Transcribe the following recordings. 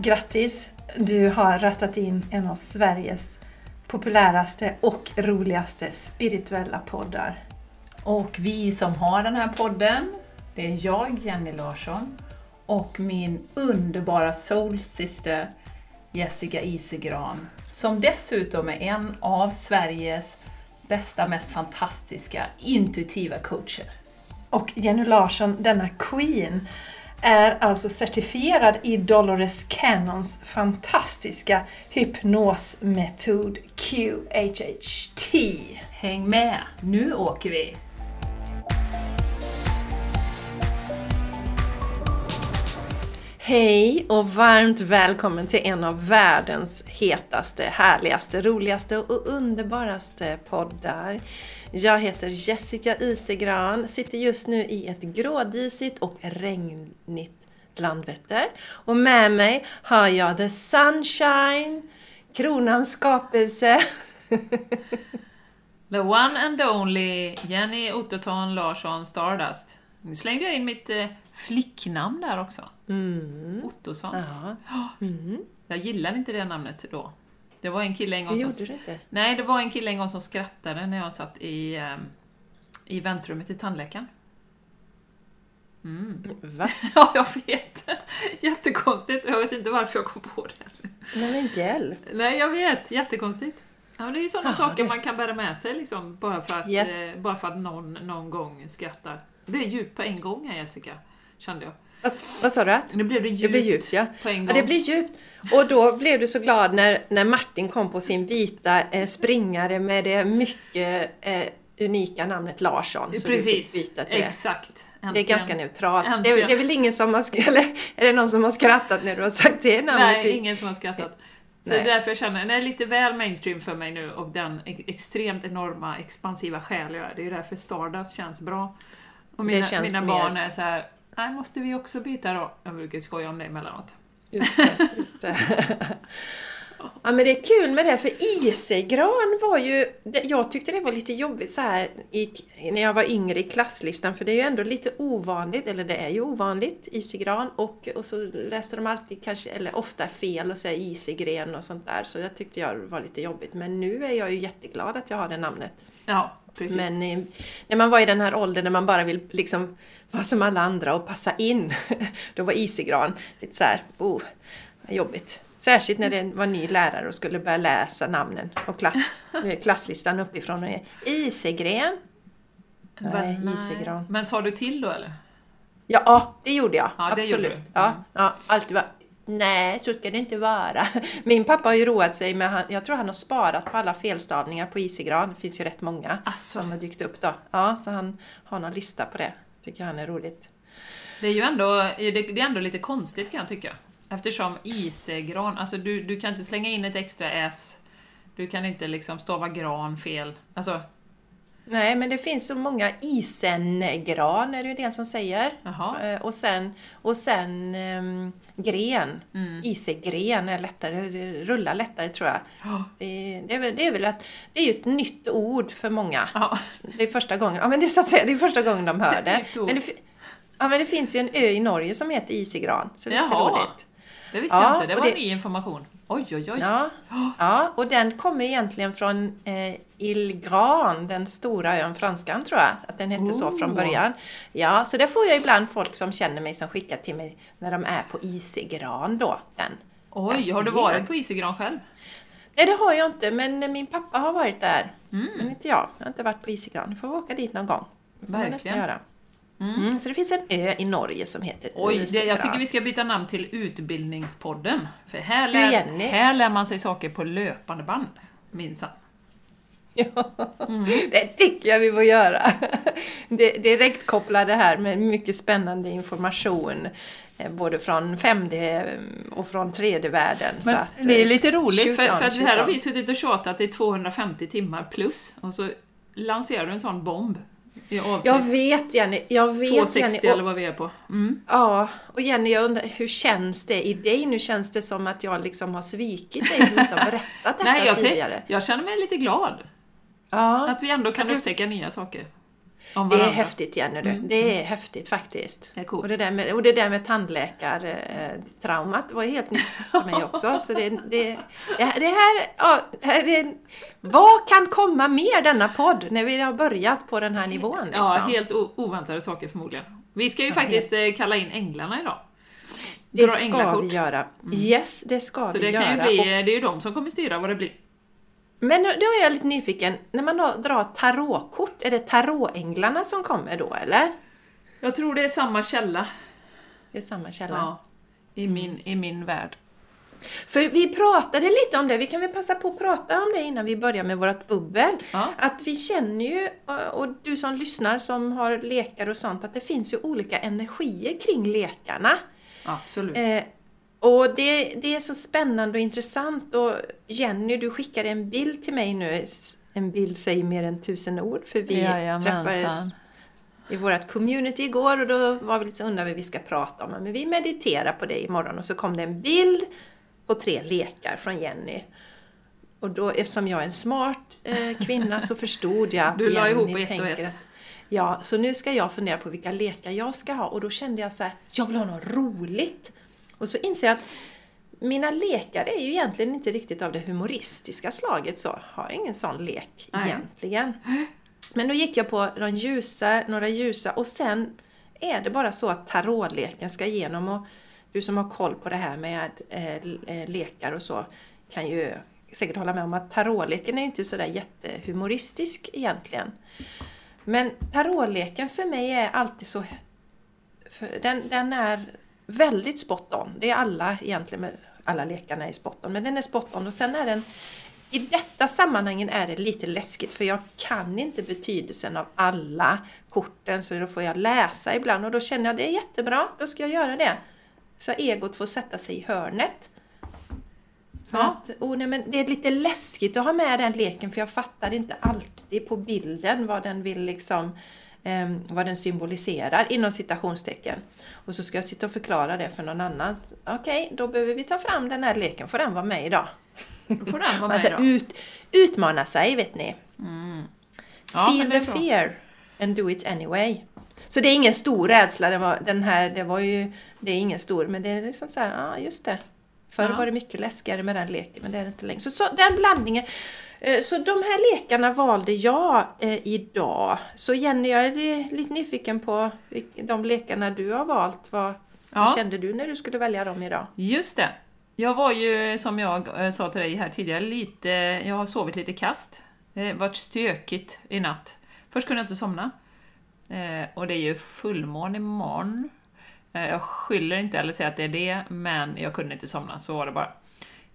Grattis! Du har rattat in en av Sveriges populäraste och roligaste spirituella poddar. Och vi som har den här podden, det är jag, Jenny Larsson, och min underbara soulsyster Jessica Isegran, som dessutom är en av Sveriges bästa, mest fantastiska intuitiva coacher. Och Jenny Larsson, denna Queen, är alltså certifierad i Dolores Cannons fantastiska hypnosmetod QHHT. Häng med, nu åker vi! Hej och varmt välkommen till en av världens hetaste, härligaste, roligaste och underbaraste poddar. Jag heter Jessica Isegran, sitter just nu i ett grådisigt och regnigt Landvetter. Och med mig har jag The Sunshine, kronans skapelse. The one and only Jenny Ottoton Larsson Stardust. Nu slängde jag in mitt eh, flicknamn där också. Mm. Ottosson. Ja. Mm. Jag gillade inte det namnet då. Det var en kille en gång Det som... gjorde du inte. Nej, det var en kille en gång som skrattade när jag satt i, ehm, i väntrummet till tandläkaren. Mm. Va? Ja, jag vet. Jättekonstigt. Jag vet inte varför jag kom på det. Nej men hjälp! Nej, jag vet. Jättekonstigt. Ja, men det är ju sådana Ja, saker det- man kan bära med sig liksom, bara för att, Yes. eh, bara för att någon någon gång skrattar. Det blev djupt på en gång här, Jessica. Kände jag. Vad, vad sa du? Nu blev det djupt, Det blir djupt ja. på en gång. Ja, det blir djupt. Och då blev du så glad när, när Martin kom på sin vita eh, springare med det mycket eh, unika namnet Larsson. Så Precis, byta till det. exakt. Det är Äntligen. ganska neutralt. Det är, Äntligen. det är väl ingen som har, sk- eller är det någon som har skrattat när du har sagt det namnet? Nej, ingen som har skrattat. Så Nej. det är därför jag känner, den är lite väl mainstream för mig nu och den ex- extremt enorma expansiva själ jag är. Det är därför Stardust känns bra. Och mina, mina mer- barn är så här. Nej måste vi också byta då? Jag brukar skoja om det emellanåt. Just det, just det. Ja men det är kul med det för isegran var ju, jag tyckte det var lite jobbigt så här i, när jag var yngre i klasslistan för det är ju ändå lite ovanligt, eller det är ju ovanligt, isegran och, och så läste de alltid kanske, eller ofta fel och säga isegren och sånt där så det tyckte jag var lite jobbigt men nu är jag ju jätteglad att jag har det namnet. Ja, precis. Men eh, när man var i den här åldern när man bara vill liksom vara som alla andra och passa in, då var isegran lite så här, oh, vad jobbigt. Särskilt när det var ny lärare och skulle börja läsa namnen och klass, klasslistan uppifrån. och ner. Isegren? Nej, Men, isegran. Men sa du till då eller? Ja, det gjorde jag. Ja, det Absolut. gjorde du. Ja, Mm. ja, alltid var Nej, så ska det inte vara. Min pappa har ju roat sig med, han, jag tror han har sparat på alla felstavningar på isegran. Det finns ju rätt många Asså. som har dykt upp då. Ja, så han har någon lista på det. Tycker han är roligt. Det är ju ändå, det är ändå lite konstigt kan jag tycka. Eftersom isegran, alltså du, du kan inte slänga in ett extra S, du kan inte liksom stava gran fel. Alltså, Nej, men det finns så många isengran är det ju det som säger. jaha. Eh, Och sen, och sen ehm, gren. Mm. Isegren är lättare, rullar lättare tror jag. Ja. Det, det, är, väl- det är väl att det är ju ett nytt ord för många. Ja. Det är första gången, ja men det är så att säga, det är första gången de hör det. Men det, ja, men det finns ju en ö i Norge som heter Isegran, så det är lite Jaha. roligt. Det visste Ja, jag inte, det var det- ny information. Oj, oj, oj. Ja, ja, och den kommer egentligen från eh, Ilgran, den stora ön, franskan tror jag, att den hette så från Oh. början. Ja, så det får jag ibland folk som känner mig som skickar till mig när de är på Isegran då, den. Oj, har du varit på isegran själv? Nej, det har jag inte, men min pappa har varit där. Mm. Men inte jag. Jag har inte varit på Isegran. Jag får åka dit någon gång. Det får Verkligen. göra. Mm, så det finns en ö i Norge som heter Oj, det, jag tycker vi ska byta namn till Utbildningspodden. För här lär, här lär man sig saker på löpande band, minsann. Ja, Mm. det tycker jag vi får göra. Det, direkt koppla det här med mycket spännande information. eh, Både från 5D och från 3D-världen. Men så att, det är eh, lite roligt, för, för att här har vi suttit och tjatat i 250 timmar plus, och så lanserar du en sån bomb Jag vet Jenny, jag vet 260 Jenny. eller Och, vad vi är på. Mm. ja, och Jenny jag undrar, hur känns det i dig? Nu känns det som att jag liksom har svikit dig som inte har berättat detta Nej, jag, tidigare. jag känner mig lite glad Ja. att vi ändå kan Att upptäcka nya saker. om Det är häftigt Jenny du. Det är häftigt faktiskt. Det är coolt. Och det där med, och det där med tandläkartraumat var ju helt nytt för mig också. Så det, det, det här, ja, det vad kan komma mer denna podd när vi har börjat på den här nivån? Liksom? Ja, helt oväntade saker förmodligen. Vi ska ju faktiskt eh, kalla in änglarna idag. det dra ska änglakort. vi göra. Yes, det ska Så vi det göra. kan ju bli, Och- det är ju de som kommer styra vad det blir. Men då är jag lite nyfiken, när man drar tarotkort, är det tarotänglarna som kommer då eller? Jag tror det är samma källa. Det är samma källa. Ja, i, min, I min värld. För vi pratade lite om det, vi kan väl passa på att prata om det innan vi börjar med vårt bubbel. Ja. Att vi känner ju, och du som lyssnar som har lekar och sånt, att det finns ju olika energier kring lekarna. Absolut. Eh, och det, det är så spännande och intressant och Jenny, du skickade en bild till mig nu. En bild säger mer än tusen ord för vi Jajamensan. träffades i vårt community igår och då var vi lite så undrade vad vi ska prata om. Men vi mediterar på det imorgon och så kom det en bild på tre lekar från Jenny. Och då, eftersom jag är en smart eh, kvinna så förstod jag att Du la ihop ett och ett. att- Ja, så nu ska jag fundera på vilka lekar jag ska ha och då kände jag så här, jag vill ha något roligt. Och så inser jag att mina lekar är ju egentligen inte riktigt av det humoristiska slaget så. Har ingen sån lek Nej. egentligen. Men då gick jag på de ljusa, några ljusa och sen är det bara så att tarotleken ska igenom och du som har koll på det här med eh, lekar och så kan ju säkert hålla med om att tarotleken är ju inte sådär jättehumoristisk egentligen. Men tarotleken för mig är alltid så... Den, den är väldigt spot on. Det är alla egentligen, med, alla lekarna är spot on, men den är spot on och sen är den i detta sammanhangen är det lite läskigt för jag kan inte betydelsen av alla korten så då får jag läsa ibland och då känner jag det är jättebra, då ska jag göra det. Så egot får sätta sig i hörnet. För Ja. att, oh, nej, men det är lite läskigt att ha med den leken för jag fattar inte alltid på bilden vad den vill liksom ehm, vad den symboliserar inom citationstecken. Och så ska jag sitta och förklara det för någon annan. Okej, då behöver vi ta fram den här leken. Får den vara med idag? Då får den vara med idag. ut, utmana sig, vet ni. Ja, Feel the fear and do it anyway. Så det är ingen stor rädsla. Det var, den här, det var ju, det är ingen stor, men det är liksom så här, ja just det. Förr Ja. var det mycket läskigare med den leken, men det är det inte längre. Så, så den blandningen. Eh, Så de här lekarna valde jag eh, idag. Så Jenny, jag är lite nyfiken på de lekarna du har valt. Vad, vad Ja. kände du när du skulle välja dem idag? Just det. Jag var ju, som jag eh, sa till dig här tidigare, lite, jag har sovit lite kast. Det varit stökigt i natt. Först kunde jag inte somna. Och det är ju fullmåne imorgon. Jag skyller inte eller säger att det är det, men jag kunde inte somna, så var det bara.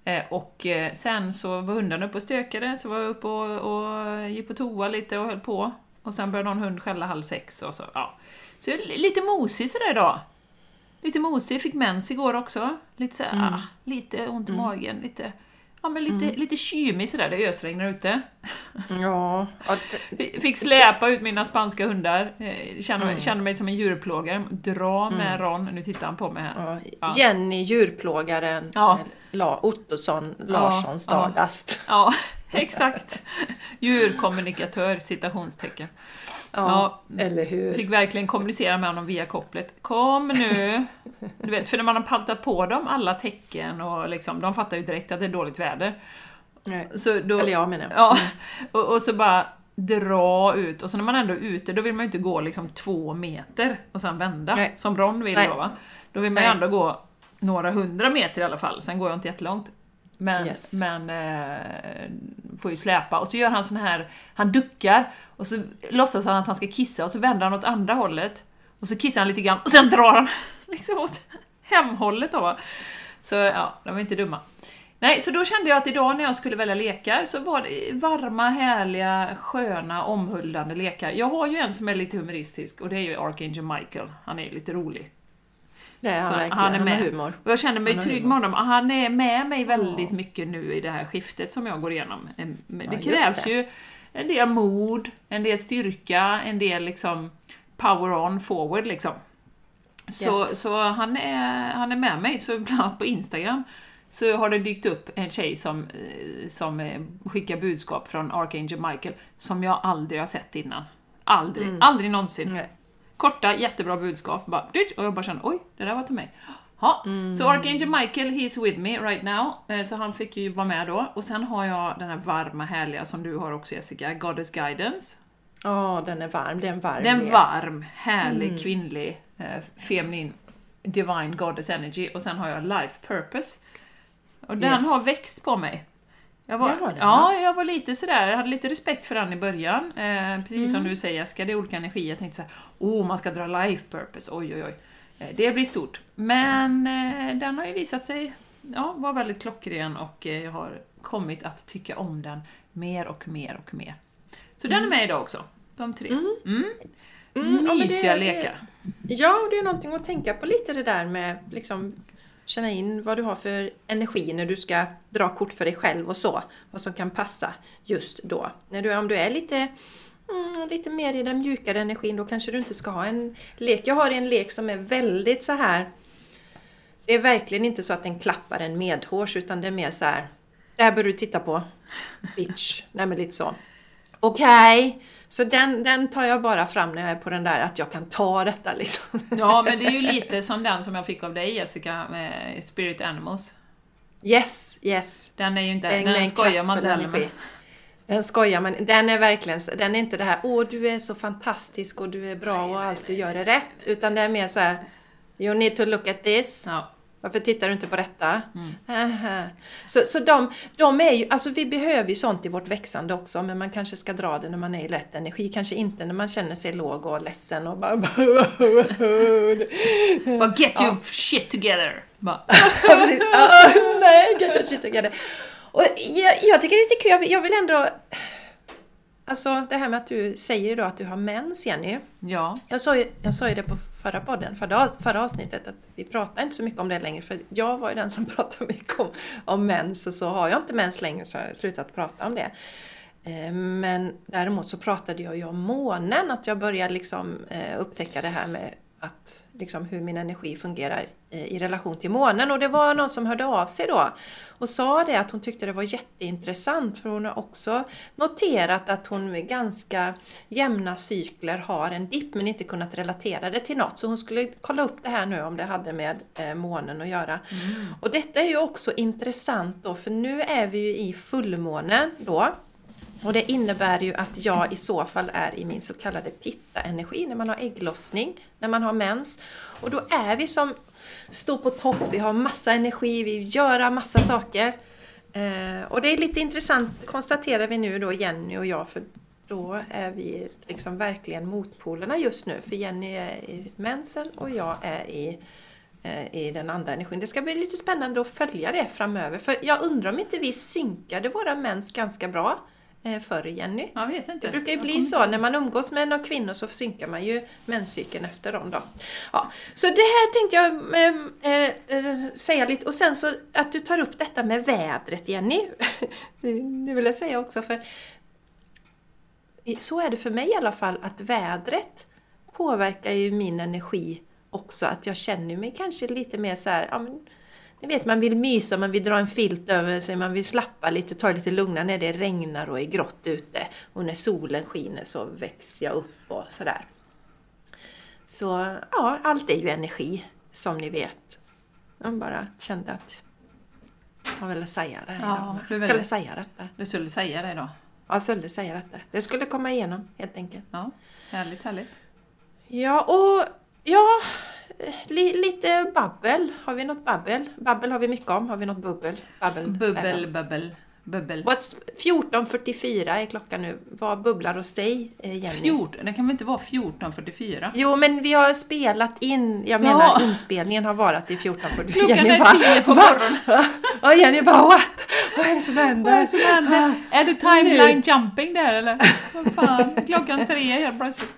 Eh, och eh, sen så var hundarna uppe och stökade, så var jag uppe och, och gick på toa lite och höll på. Och sen började någon hund skälla halv sex och så, ja. Så jag är lite mosig sådär idag. Lite mosig, fick mens igår också. Lite så Mm. ah, lite ont i magen, lite, ja men lite, lite kymig sådär, det ösregnar ute. Ja, ja, d- Fick släpa ut mina spanska hundar, Eh, kände, Mm. kände mig som en djurplågare. Dra med Ron, nu tittar han på mig här. ja, Ja. Jenny, djurplågaren, Ja. La, Ottosson, Larsson, ja. Stardust. Ja, exakt. Djurkommunikatör, citationstecken. Ja, eller hur? Fick verkligen kommunicera med honom via kopplet. Kom nu! Du vet, för när man har paltat på dem alla tecken och liksom, de fattar ju direkt att det är dåligt väder. Nej. Så då, Eller jag menar jag. Ja, och, och så bara dra ut, och så när man ändå är ute, då vill man ju inte gå liksom två meter och sen vända, Nej. som Ron vill Nej. då va. Då vill man ju ändå gå några hundra meter i alla fall, sen går jag inte jättelångt. Men, Yes. men eh, får ju släpa, och så gör han sån här, han duckar, och så låtsas han att han ska kissa, och så vänder han åt andra hållet, och så kissar han lite grann, och sen drar han liksom åt hemhållet då. Så ja, de var inte dumma. Nej, så då kände jag att idag när jag skulle välja lekar så var det varma, härliga, sköna, omhuldande lekar. Jag har ju en som är lite humoristisk och det är ju Archangel Michael. Han är ju lite rolig. Det är han Så verkligen. han Han, är har med. humor. Och jag känner mig Han trygg humor. med honom. Han är med mig väldigt mycket nu i det här skiftet som jag går igenom. Det Ja, krävs det. ju en del mod, en del styrka, en del liksom power on forward liksom. Så, Yes. så han, är, han är med mig, så bland annat på Instagram så har det dykt upp en tjej som, eh, som eh, skickar budskap från Archangel Michael som jag aldrig har sett innan. Aldrig, aldrig någonsin. Nej. Korta, jättebra budskap. Bara, och jag bara kände oj, det där var till mig. Ja, så Archangel Michael, he's with me right now. Eh, Så han fick ju vara med då. Och sen har jag den här varma, härliga som du har också Jessica, Goddess Guidance. Ja, den är varm. Det är varm Det är en del. varm, härlig, kvinnlig, eh, feminin, divine goddess energy. Och sen har jag life purpose. Och den Yes. har växt på mig. Jag var, Det var den, ja, jag var lite sådär, jag hade lite respekt för den i början. Eh, precis Mm. som du säger Jessica, det är olika energier. Jag tänkte såhär, oh man ska dra life purpose, oj oj oj. Eh, det blir stort. Men eh, den har ju visat sig ja, vara väldigt klockren och eh, jag har kommit att tycka om den mer och mer och mer. Så den är med idag också. De tre. Mm. Mm, det- Mysiga det- lekar. Ja, och det är någonting att tänka på lite det där med liksom känna in vad du har för energi när du ska dra kort för dig själv och så. Vad som kan passa just då. När du, om du är lite, mm, lite mer i den mjukare energin då kanske du inte ska ha en lek. Jag har en lek som är väldigt så här. Det är verkligen inte så att den klappar en medhårs utan det är mer så här. Det här bör du titta på. Bitch. Nej men lite så. Okej. Så den, den tar jag bara fram när jag är på den där att jag kan ta detta liksom. Ja, men det är ju lite som den som jag fick av dig Jessica, med Spirit Animals. Yes, yes. Den är ju inte, Den den, skojar man inte heller med. Den skojar man Den är verkligen, den är inte det här åh du är så fantastisk och du är bra och allt du gör är rätt. Utan det är mer så här You need to look at this. Ja. Varför tittar du inte på detta? Mm. Så, så de, de är ju, alltså vi behöver ju sånt i vårt växande också, men man kanske ska dra det när man är i lätt energi, kanske inte när man känner sig låg och ledsen och bara... Bara get your shit together! Bara, Ja. Ah, nej, get your shit together. Och jag, jag tycker det är lite kul, jag vill ändå... Alltså det här med att du säger idag att du har mens, Jenny. ja. Jag sa, ju, jag sa ju det på förra podden, förra, förra avsnittet, att vi pratar inte så mycket om det längre, för jag var ju den som pratade mycket om, om mens, och så har jag inte mens längre så har jag slutat prata om det. Eh, Men däremot så pratade jag ju om månen, att jag började liksom eh, upptäcka det här med att, liksom hur min energi fungerar eh, i relation till månen. Och det var någon som hörde av sig då och sa det att hon tyckte det var jätteintressant för hon har också noterat att hon med ganska jämna cykler har en dipp men inte kunnat relatera det till något. Så hon skulle kolla upp det här nu om det hade med eh, månen att göra. Och detta är ju också intressant då för nu är vi ju i fullmånen då. Och det innebär ju att jag i så fall är i min så kallade pitta-energi när man har ägglossning, när man har mens. Och då är vi som står på topp, vi har massa energi, vi gör massa saker. Eh, och det är lite intressant, konstaterar vi nu då Jenny och jag, för då är vi liksom verkligen motpolerna just nu. För Jenny är i mensen och jag är i eh, i den andra energin. Det ska bli lite spännande att följa det framöver. För jag undrar om inte vi synkade våra mens ganska bra förr, Jenny? Jag vet inte. Det brukar ju bli så, när man umgås med några kvinnor så synkar man ju menscykeln efter dem då. Ja, så det här tänkte jag eh, eh, eh, säga lite, och sen så att du tar upp detta med vädret Jenny. det vill jag säga också för så är det för mig i alla fall, att vädret påverkar ju min energi också. Att jag känner mig kanske lite mer så här, ja men ni vet man vill mysa, man vill dra en filt över sig, man vill slappa lite, ta det lite lugnare när det regnar och är grått ute. Och när solen skiner så växer jag upp och sådär. Så ja, allt är ju energi, som ni vet. Jag bara kände att jag ville säga det här Ja, idag. du Jag skulle säga detta. Du skulle säga det då. Jag skulle säga detta. Det skulle komma igenom, helt enkelt. Ja, härligt, härligt. Ja, och ja, li, lite babbel. Har vi något babbel? Babbel har vi mycket om. Har vi något bubbel? Babbel. Bubbel, bubbel, bubbel. What's 14.44 är klockan nu. Vad bubblar hos dig, eh, Jenny? 14, det kan väl inte vara 14.44? Jo, men vi har spelat in. Jag menar, Ja. inspelningen har varit i 14.44. Klockan Jenny är bara, 10 på morgonen. Och Jenny bara, what? Vad är det som händer? Vad är det som händer? Är det timeline jumping där eller? Vad fan, klockan tre helt plötsligt.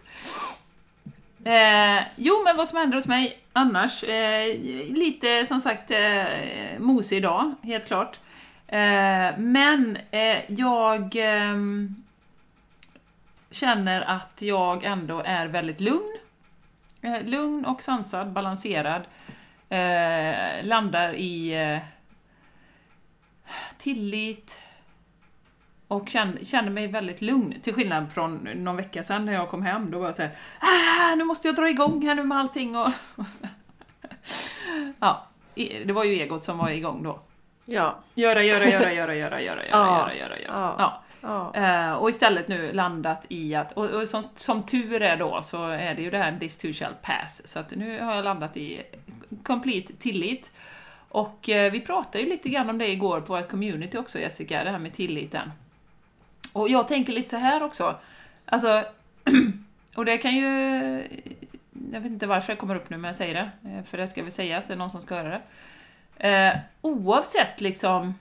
Eh, jo, men vad som händer hos mig annars? Eh, lite som sagt eh, mosig idag, helt klart. Eh, men eh, jag ehm, känner att jag ändå är väldigt lugn. Eh, lugn och sansad, balanserad. Eh, landar i eh, tillit, och kände, kände mig väldigt lugn, till skillnad från någon vecka sedan när jag kom hem. Då var jag såhär, ah, nu måste jag dra igång här nu med allting och... ja, det var ju egot som var igång då. Ja. Göra, göra, göra, göra, göra, göra, göra, göra, göra, göra. Ja. Ja. Eh, och istället nu landat i att, och, och som, som tur är då, så är det ju det här this too shall pass. Så att nu har jag landat i complete tillit. Och eh, vi pratade ju lite grann om det igår på ett community också Jessica, det här med tilliten. Och jag tänker lite så här också, alltså, och det kan ju, jag vet inte varför det kommer upp nu men jag säger det, eh, för det ska väl sägas, det är någon som ska höra det. Eh, oavsett liksom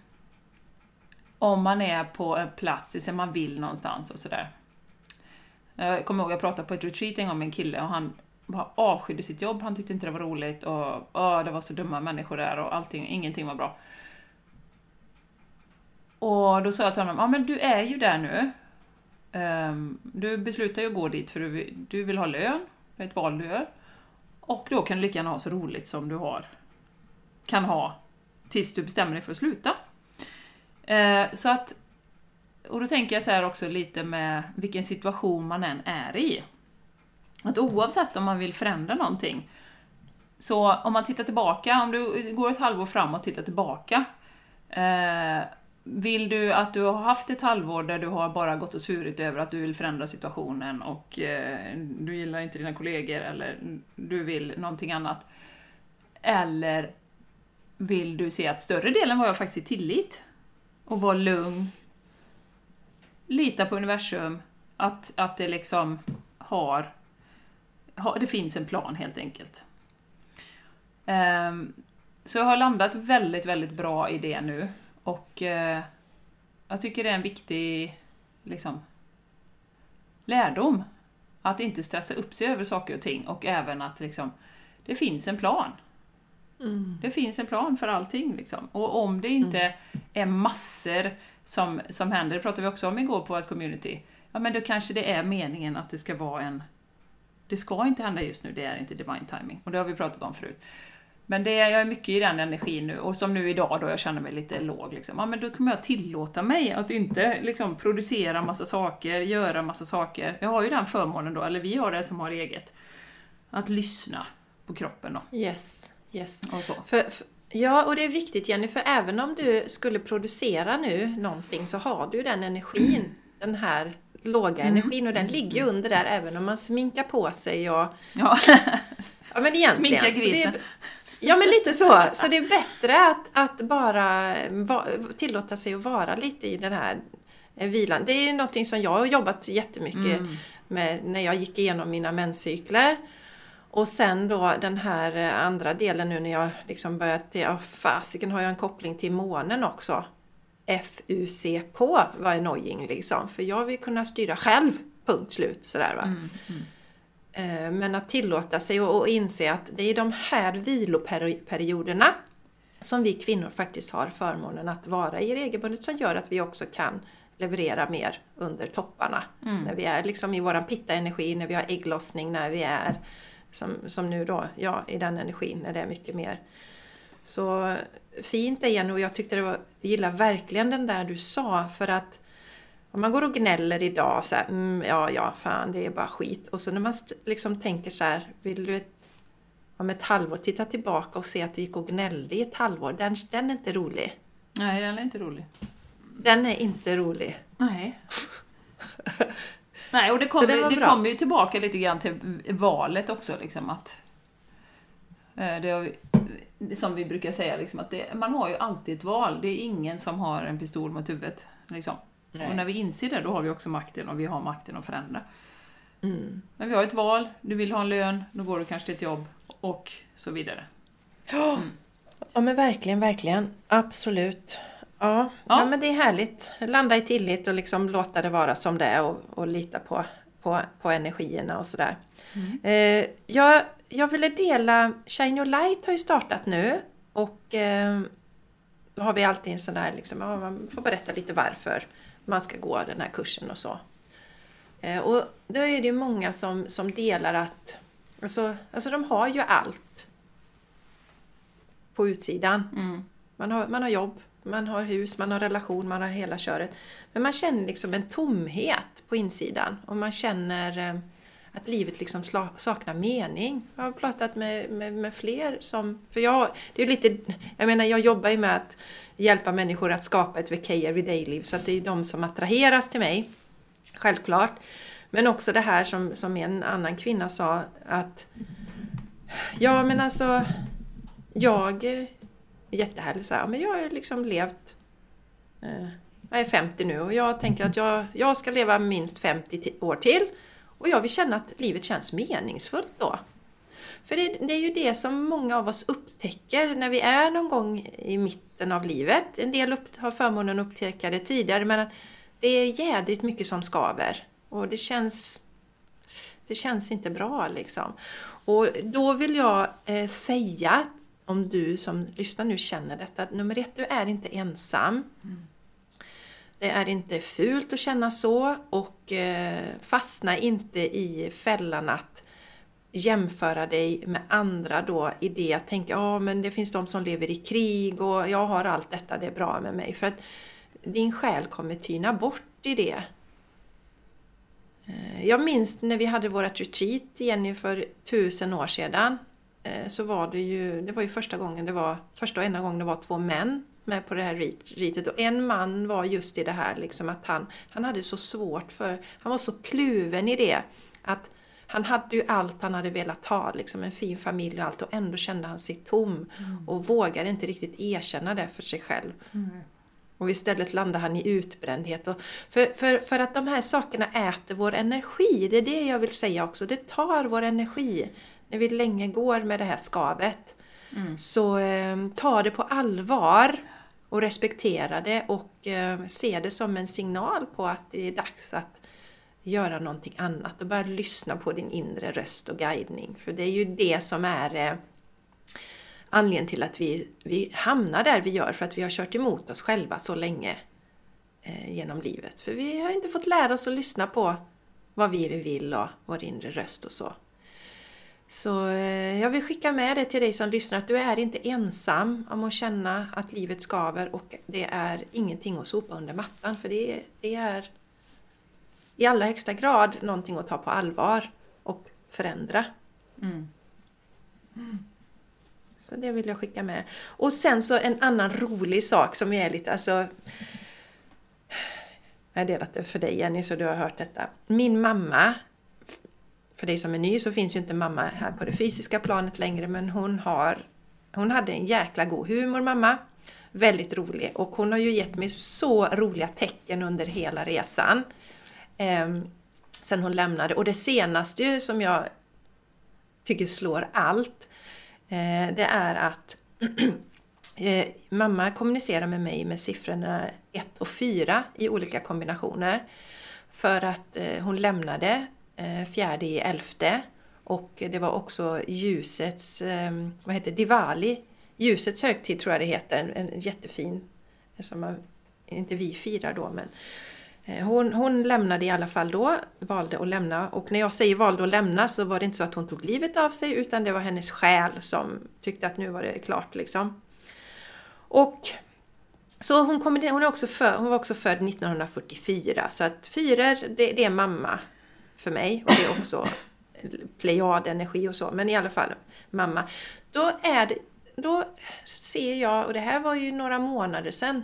om man är på en plats, liksom man vill någonstans och sådär. Jag kommer ihåg jag pratade på ett retreat en gång med en kille och han bara avskydde sitt jobb, han tyckte inte det var roligt och åh, det var så dumma människor där och allting, ingenting var bra. Och då sa jag till honom, ja men du är ju där nu. Um, du beslutar ju att gå dit för du du vill ha lön, det är ett val du gör. Och då kan du lika gärna ha så roligt som du har, kan ha, tills du bestämmer dig för att sluta. Uh, så att, och då tänker jag så här också lite med vilken situation man än är i. Att oavsett om man vill förändra någonting, så om man tittar tillbaka, om du går ett halvår fram och tittar tillbaka, uh, vill du att du har haft ett halvår där du har bara gått och svurit över att du vill förändra situationen och eh, du gillar inte dina kollegor eller du vill någonting annat. Eller vill du se att större delen var jag faktiskt i tillit och var lugn, lita på universum, att, att det liksom har, har, det finns en plan helt enkelt. Um, så jag har landat väldigt, väldigt bra i det nu och eh, jag tycker det är en viktig liksom, lärdom. Att inte stressa upp sig över saker och ting och även att liksom, det finns en plan. Mm. Det finns en plan för allting. Liksom. Och om det inte är massor som, som händer, det pratade vi också om igår på ett community, ja men då kanske det är meningen att det ska vara en... Det ska inte hända just nu, det är inte divine timing. Och det har vi pratat om förut. Men det, jag är mycket i den energin nu, och som nu idag då jag känner mig lite låg. Liksom. Ja, men då kommer jag tillåta mig att inte liksom, producera massa saker, göra massa saker. Jag har ju den förmånen då, eller vi har det som har eget. Att lyssna på kroppen då. Yes, yes. Och så. För, för, ja, och det är viktigt Jenny, för även om du skulle producera nu någonting så har du den energin, den här låga Mm. energin och den ligger ju under där även om man sminkar på sig och... Ja. Ja men egentligen. Sminka så det grisen. Ja men lite så. Så det är bättre att, att bara va, tillåta sig att vara lite i den här vilan. Det är någonting som jag har jobbat jättemycket Mm. med när jag gick igenom mina menscykler. Och sen då den här andra delen nu när jag liksom börjat, ja fasiken har jag en koppling till månen också. FUCK var annoying liksom, för jag vill kunna styra själv, punkt slut sådär va. Mm, mm. Eh, Men att tillåta sig och, inse att det är de här viloperioderna som vi kvinnor faktiskt har förmånen att vara i regelbundet som gör att vi också kan leverera mer under topparna. När vi är liksom i våran pitta-energi, när vi har ägglossning, när vi är som, som nu då, ja i den energin när det är mycket mer. Så fint igen och jag tyckte det var, gillar verkligen den där du sa för att om man går och gnäller idag så här, mm, ja, ja, fan, det är bara skit. Och så när man liksom tänker så här, vill du ett, om ett halvår titta tillbaka och se att du gick och gnällde i ett halvår, den, den är inte rolig. Nej, den är inte rolig. Den är inte rolig. Nej. Nej, och det kommer det det kommer ju tillbaka lite grann till valet också, liksom att... eh, Det som vi brukar säga, liksom, att det, man har ju alltid ett val. Det är ingen som har en pistol mot huvudet. Liksom. Och när vi inser det, då har vi också makten och vi har makten att förändra. Mm. Men vi har ett val, du vill ha en lön, då går du kanske till ett jobb och så vidare. Ja men verkligen, verkligen. Absolut. Ja, ja. Ja. men det är härligt. Landa i tillit och liksom låta det vara som det är och, och lita på, på, på energierna och sådär. Eh, jag, jag ville dela, Shine Your Light har ju startat nu och eh, då har vi alltid en sån där, liksom, ja, man får berätta lite varför man ska gå den här kursen och så. Eh, och då är det ju många som, som delar att, alltså, alltså de har ju allt på utsidan. Mm. Man har, man har jobb, Man har hus, man har relation, man har hela köret. Men man känner liksom en tomhet på insidan och man känner eh, att livet liksom saknar mening. Jag har pratat med, med, med fler som... För jag, det är lite, jag menar, jag jobbar ju med att hjälpa människor att skapa ett VK everyday-liv så att det är de som attraheras till mig. Självklart. Men också det här som, som en annan kvinna sa att Ja men alltså Jag Jättehärligt så här, men jag har liksom levt eh, Jag är 50 nu och jag tänker att jag, jag ska leva minst 50 år till och jag vill känna att livet känns meningsfullt då. För det, det, är ju det som många av oss upptäcker när vi är någon gång i mitten av livet. En del upp, har förmånen att upptäcka det tidigare men att det är jädrigt mycket som skaver. Och det känns, det känns inte bra liksom. Och då vill jag eh, säga, om du som lyssnar nu känner detta, att nummer ett, du är inte ensam. Mm. Det är inte fult att känna så och eh, fastna inte i fällan att jämföra dig med andra då i det att tänka ja men det finns de som lever i krig och jag har allt detta, det är bra med mig. För att din själ kommer tyna bort i det. Eh, jag minns när vi hade vårt retreat Jenny för tusen år sedan. Eh, så var det ju, det var ju första gången det var, första och enda gången det var två män med på det här retreatet. Och en man var just i det här liksom att han, han hade så svårt för, han var så kluven i det. Att han hade ju allt han hade velat ha, liksom en fin familj och allt och ändå kände han sig tom. Mm. Och vågade inte riktigt erkänna det för sig själv. Mm. Och istället landar han i utbrändhet. Och för, för, för att de här sakerna äter vår energi, det är det jag vill säga också. Det tar vår energi när vi länge går med det här skavet. Mm. Så eh, ta det på allvar och respektera det och eh, se det som en signal på att det är dags att göra någonting annat och börja lyssna på din inre röst och guidning. För det är ju det som är eh, anledningen till att vi, vi hamnar där vi gör, för att vi har kört emot oss själva så länge eh, genom livet. För vi har inte fått lära oss att lyssna på vad vi vill och vår inre röst och så. Så eh, jag vill skicka med det till dig som lyssnar att du är inte ensam om att känna att livet skaver och det är ingenting att sopa under mattan för det, det är i allra högsta grad någonting att ta på allvar och förändra. Mm. Mm. Så det vill jag skicka med. Och sen så en annan rolig sak som är lite, alltså jag har delat det för dig Jenny så du har hört detta. Min mamma, för dig som är ny så finns ju inte mamma här på det fysiska planet längre men hon har Hon hade en jäkla god humor mamma. Väldigt rolig och hon har ju gett mig så roliga tecken under hela resan. Eh, sen hon lämnade. Och det senaste som jag tycker slår allt Eh, det är att eh, mamma kommunicerar med mig med siffrorna 1 och 4 i olika kombinationer. För att eh, hon lämnade Eh, fjärde i elfte. Och det var också ljusets, ehm, vad heter Diwali, ljusets högtid tror jag det heter, en, jättefin, som inte vi firar då men eh, hon, hon, lämnade i alla fall då, valde att lämna. Och när jag säger valde att lämna så var det inte så att hon tog livet av sig utan det var hennes själ som tyckte att nu var det klart liksom. Och så hon, kom, hon, är också för, hon var också född 1944 så att fyror det, det är mamma för mig och det är också plejadenergi och så men i alla fall mamma. Då är det, då ser jag, och det här var ju några månader sedan,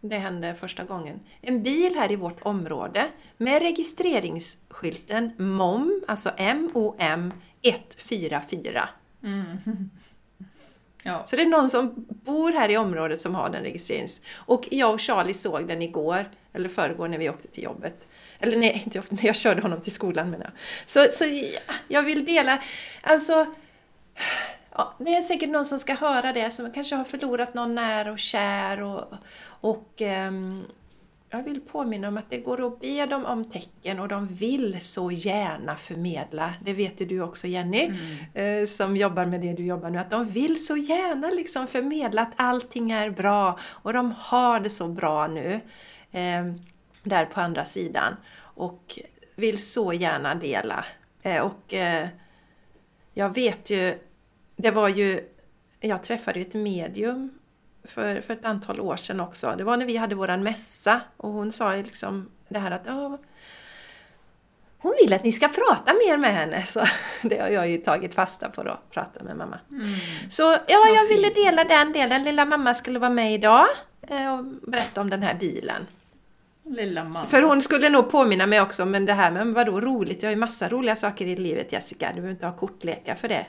det hände första gången. En bil här i vårt område med registreringsskylten MOM, alltså M-O-M 144. Mm. Ja. Så det är någon som bor här i området som har den registrerings... Och jag och Charlie såg den igår, eller förrgår när vi åkte till jobbet. Eller nej, inte när jag körde honom till skolan menar jag. Så, så ja, jag vill dela, alltså... Ja, det är säkert någon som ska höra det, som kanske har förlorat någon nära och kär och, och eh, jag vill påminna om att det går att be dem om tecken och de vill så gärna förmedla. Det vet ju du också Jenny, mm. eh, som jobbar med det du jobbar nu. Att de vill så gärna liksom förmedla att allting är bra och de har det så bra nu. Där på andra sidan. Och vill så gärna dela. Eh, och eh, jag vet ju, det var ju, jag träffade ett medium för, för ett antal år sedan också. Det var när vi hade våran mässa och hon sa ju liksom det här att ja, hon vill att ni ska prata mer med henne. Så det har jag ju tagit fasta på då, prata med mamma. Mm. Så ja, jag ville dela den delen. Lilla mamma skulle vara med idag eh, och berätta om den här bilen. Lilla mamma. För hon skulle nog påminna mig också om det här med vadå roligt? Jag har ju massa roliga saker i livet Jessica. Du behöver inte ha kortlekar för det.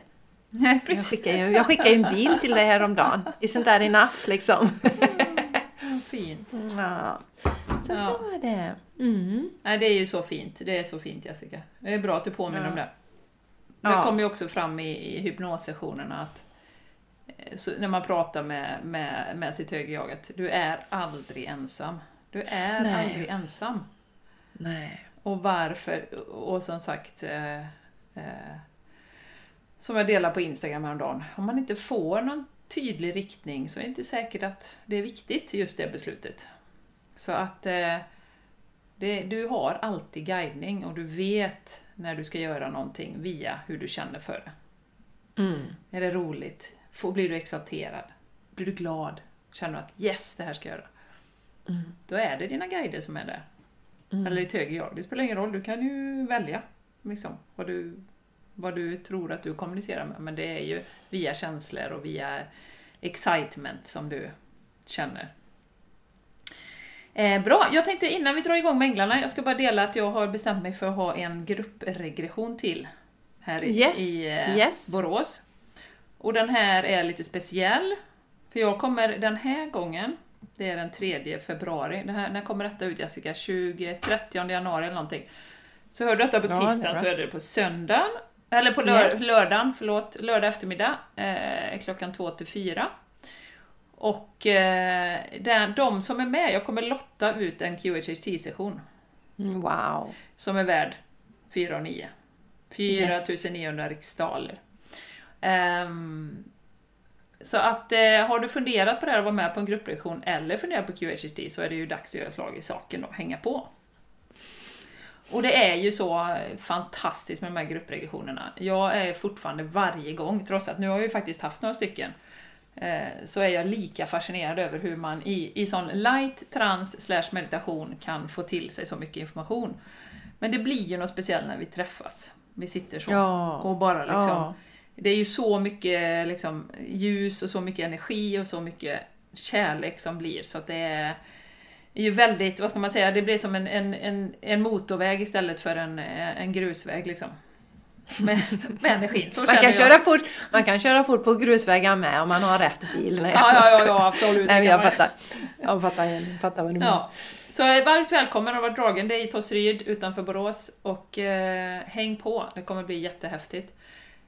Nej, Jag precis. skickade ju, jag skickade ju en bil till dig häromdagen. Isn't that enough liksom? Fint. Ja. Så, Ja. så var det. Mm. Nej, det är ju så fint. Det är så fint Jessica. Det är bra att du påminner Ja. om det. Det Ja. kommer ju också fram i, i hypnossessionerna att eh, så när man pratar med, med, med sitt högre jag att du är aldrig ensam. Du är Nej. aldrig ensam. Nej. Och varför? Och som sagt, eh, eh, som jag delade på Instagram häromdagen, om man inte får någon tydlig riktning så är det inte säkert att det är viktigt, just det beslutet. Så att eh, det, du har alltid guidning och du vet när du ska göra någonting via hur du känner för det. Mm. Är det roligt? Får, blir du exalterad? Blir du glad? Känner du att yes, det här ska jag göra? Mm. Då är det dina guider som är där. Mm. Eller ditt högre jag. Det spelar ingen roll, du kan ju välja liksom, vad, du, vad du tror att du kommunicerar med. Men det är ju via känslor och via excitement som du känner. Eh, bra, jag tänkte innan vi drar igång med änglarna, jag ska bara dela att jag har bestämt mig för att ha en gruppregression till här i, Yes, i eh, yes. Borås. Och den här är lite speciell, för jag kommer den här gången, det är den 3 februari, det här, när kommer detta ut Jessica? 20, 30 januari eller någonting. Så hör du detta på Ja, det tisdagen bra. så är det på söndagen, eller på lör, Yes. lördagen, förlåt, lördag eftermiddag, eh, klockan 2 till 4. Och eh, den, de som är med, jag kommer lotta ut en QHHT-session Mm, Wow. som är värd 4 och 9. 4900 riksdaler. Ehm, så att eh, har du funderat på det här att vara med på en gruppreaktion eller funderat på QHHT så är det ju dags att göra slag i saken och hänga på. Och det är ju så fantastiskt med de här gruppregressionerna. Jag är fortfarande varje gång, trots att nu har jag ju faktiskt haft några stycken, eh, så är jag lika fascinerad över hur man i, i sån light trans slash meditation kan få till sig så mycket information. Men det blir ju något speciellt när vi träffas. Vi sitter så Ja. och bara liksom... Ja. Det är ju så mycket liksom, ljus och så mycket energi och så mycket kärlek som blir så att det är ju väldigt, vad ska man säga, det blir som en, en, en, en motorväg istället för en, en grusväg liksom. Med, med energin, så Man kan, jag. köra fort, man kan köra fort på grusvägar med om man har rätt bil. Nej, Ja, ja, ja, ja absolut. Nej, jag fattar. Jag fattar, jag fattar vad du menar. Ja. Så varmt välkommen att vara dragen. Det är i Tosryd utanför Borås och eh, häng på, det kommer bli jättehäftigt.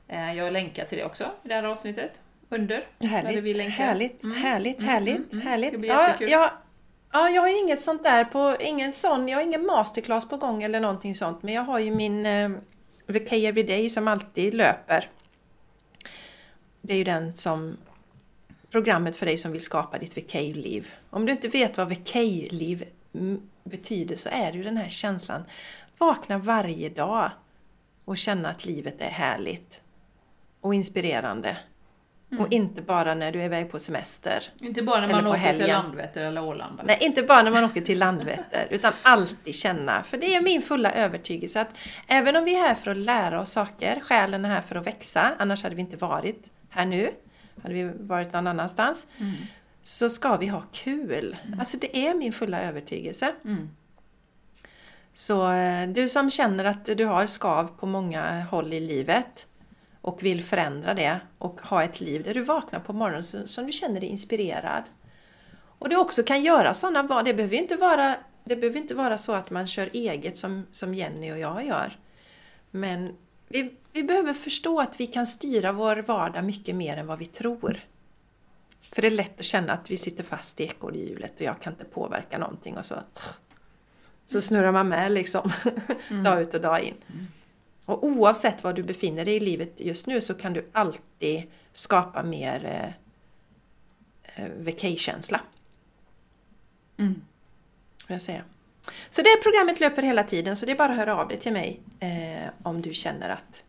Eh, jag länkar till det också i det här avsnittet. Under. Eller vi Härligt, länkar. härligt, Mm, härligt, mm, härligt, mm, mm. härligt. Det blir ja, jättekul. ja, ja, jag har ju inget sånt där på, ingen sån, jag har ingen masterclass på gång eller någonting sånt, men jag har ju min eh, VK Everyday som alltid löper. Det är ju den som programmet för dig som vill skapa ditt VK-liv. Om du inte vet vad VK-liv betyder så är det ju den här känslan. Vakna varje dag och känna att livet är härligt och inspirerande. Mm. Och inte bara när du är iväg på semester. Inte bara när man åker till helgen. Landvetter eller Ålanda. Nej, inte bara när man åker till Landvetter, utan alltid känna. För det är min fulla övertygelse att även om vi är här för att lära oss saker, själen är här för att växa, annars hade vi inte varit här nu, hade vi varit någon annanstans, Mm. så ska vi ha kul. Alltså det är min fulla övertygelse. Mm. Så eh, du som känner att du har skav på många håll i livet och vill förändra det och ha ett liv där du vaknar på morgonen så- som du känner dig inspirerad. Och du också kan göra sådana val. Det behöver ju inte vara, det behöver inte vara så att man kör eget som, som Jenny och jag gör. Men vi, vi behöver förstå att vi kan styra vår vardag mycket mer än vad vi tror. För det är lätt att känna att vi sitter fast i ekorrhjulet och jag kan inte påverka någonting och så så snurrar man med liksom dag ut och dag in. Mm. Och oavsett var du befinner dig i livet just nu så kan du alltid skapa mer eh, eh, vacay-känsla. Mm. Jag säga. Så det programmet löper hela tiden så det är bara att höra av dig till mig eh, om du känner att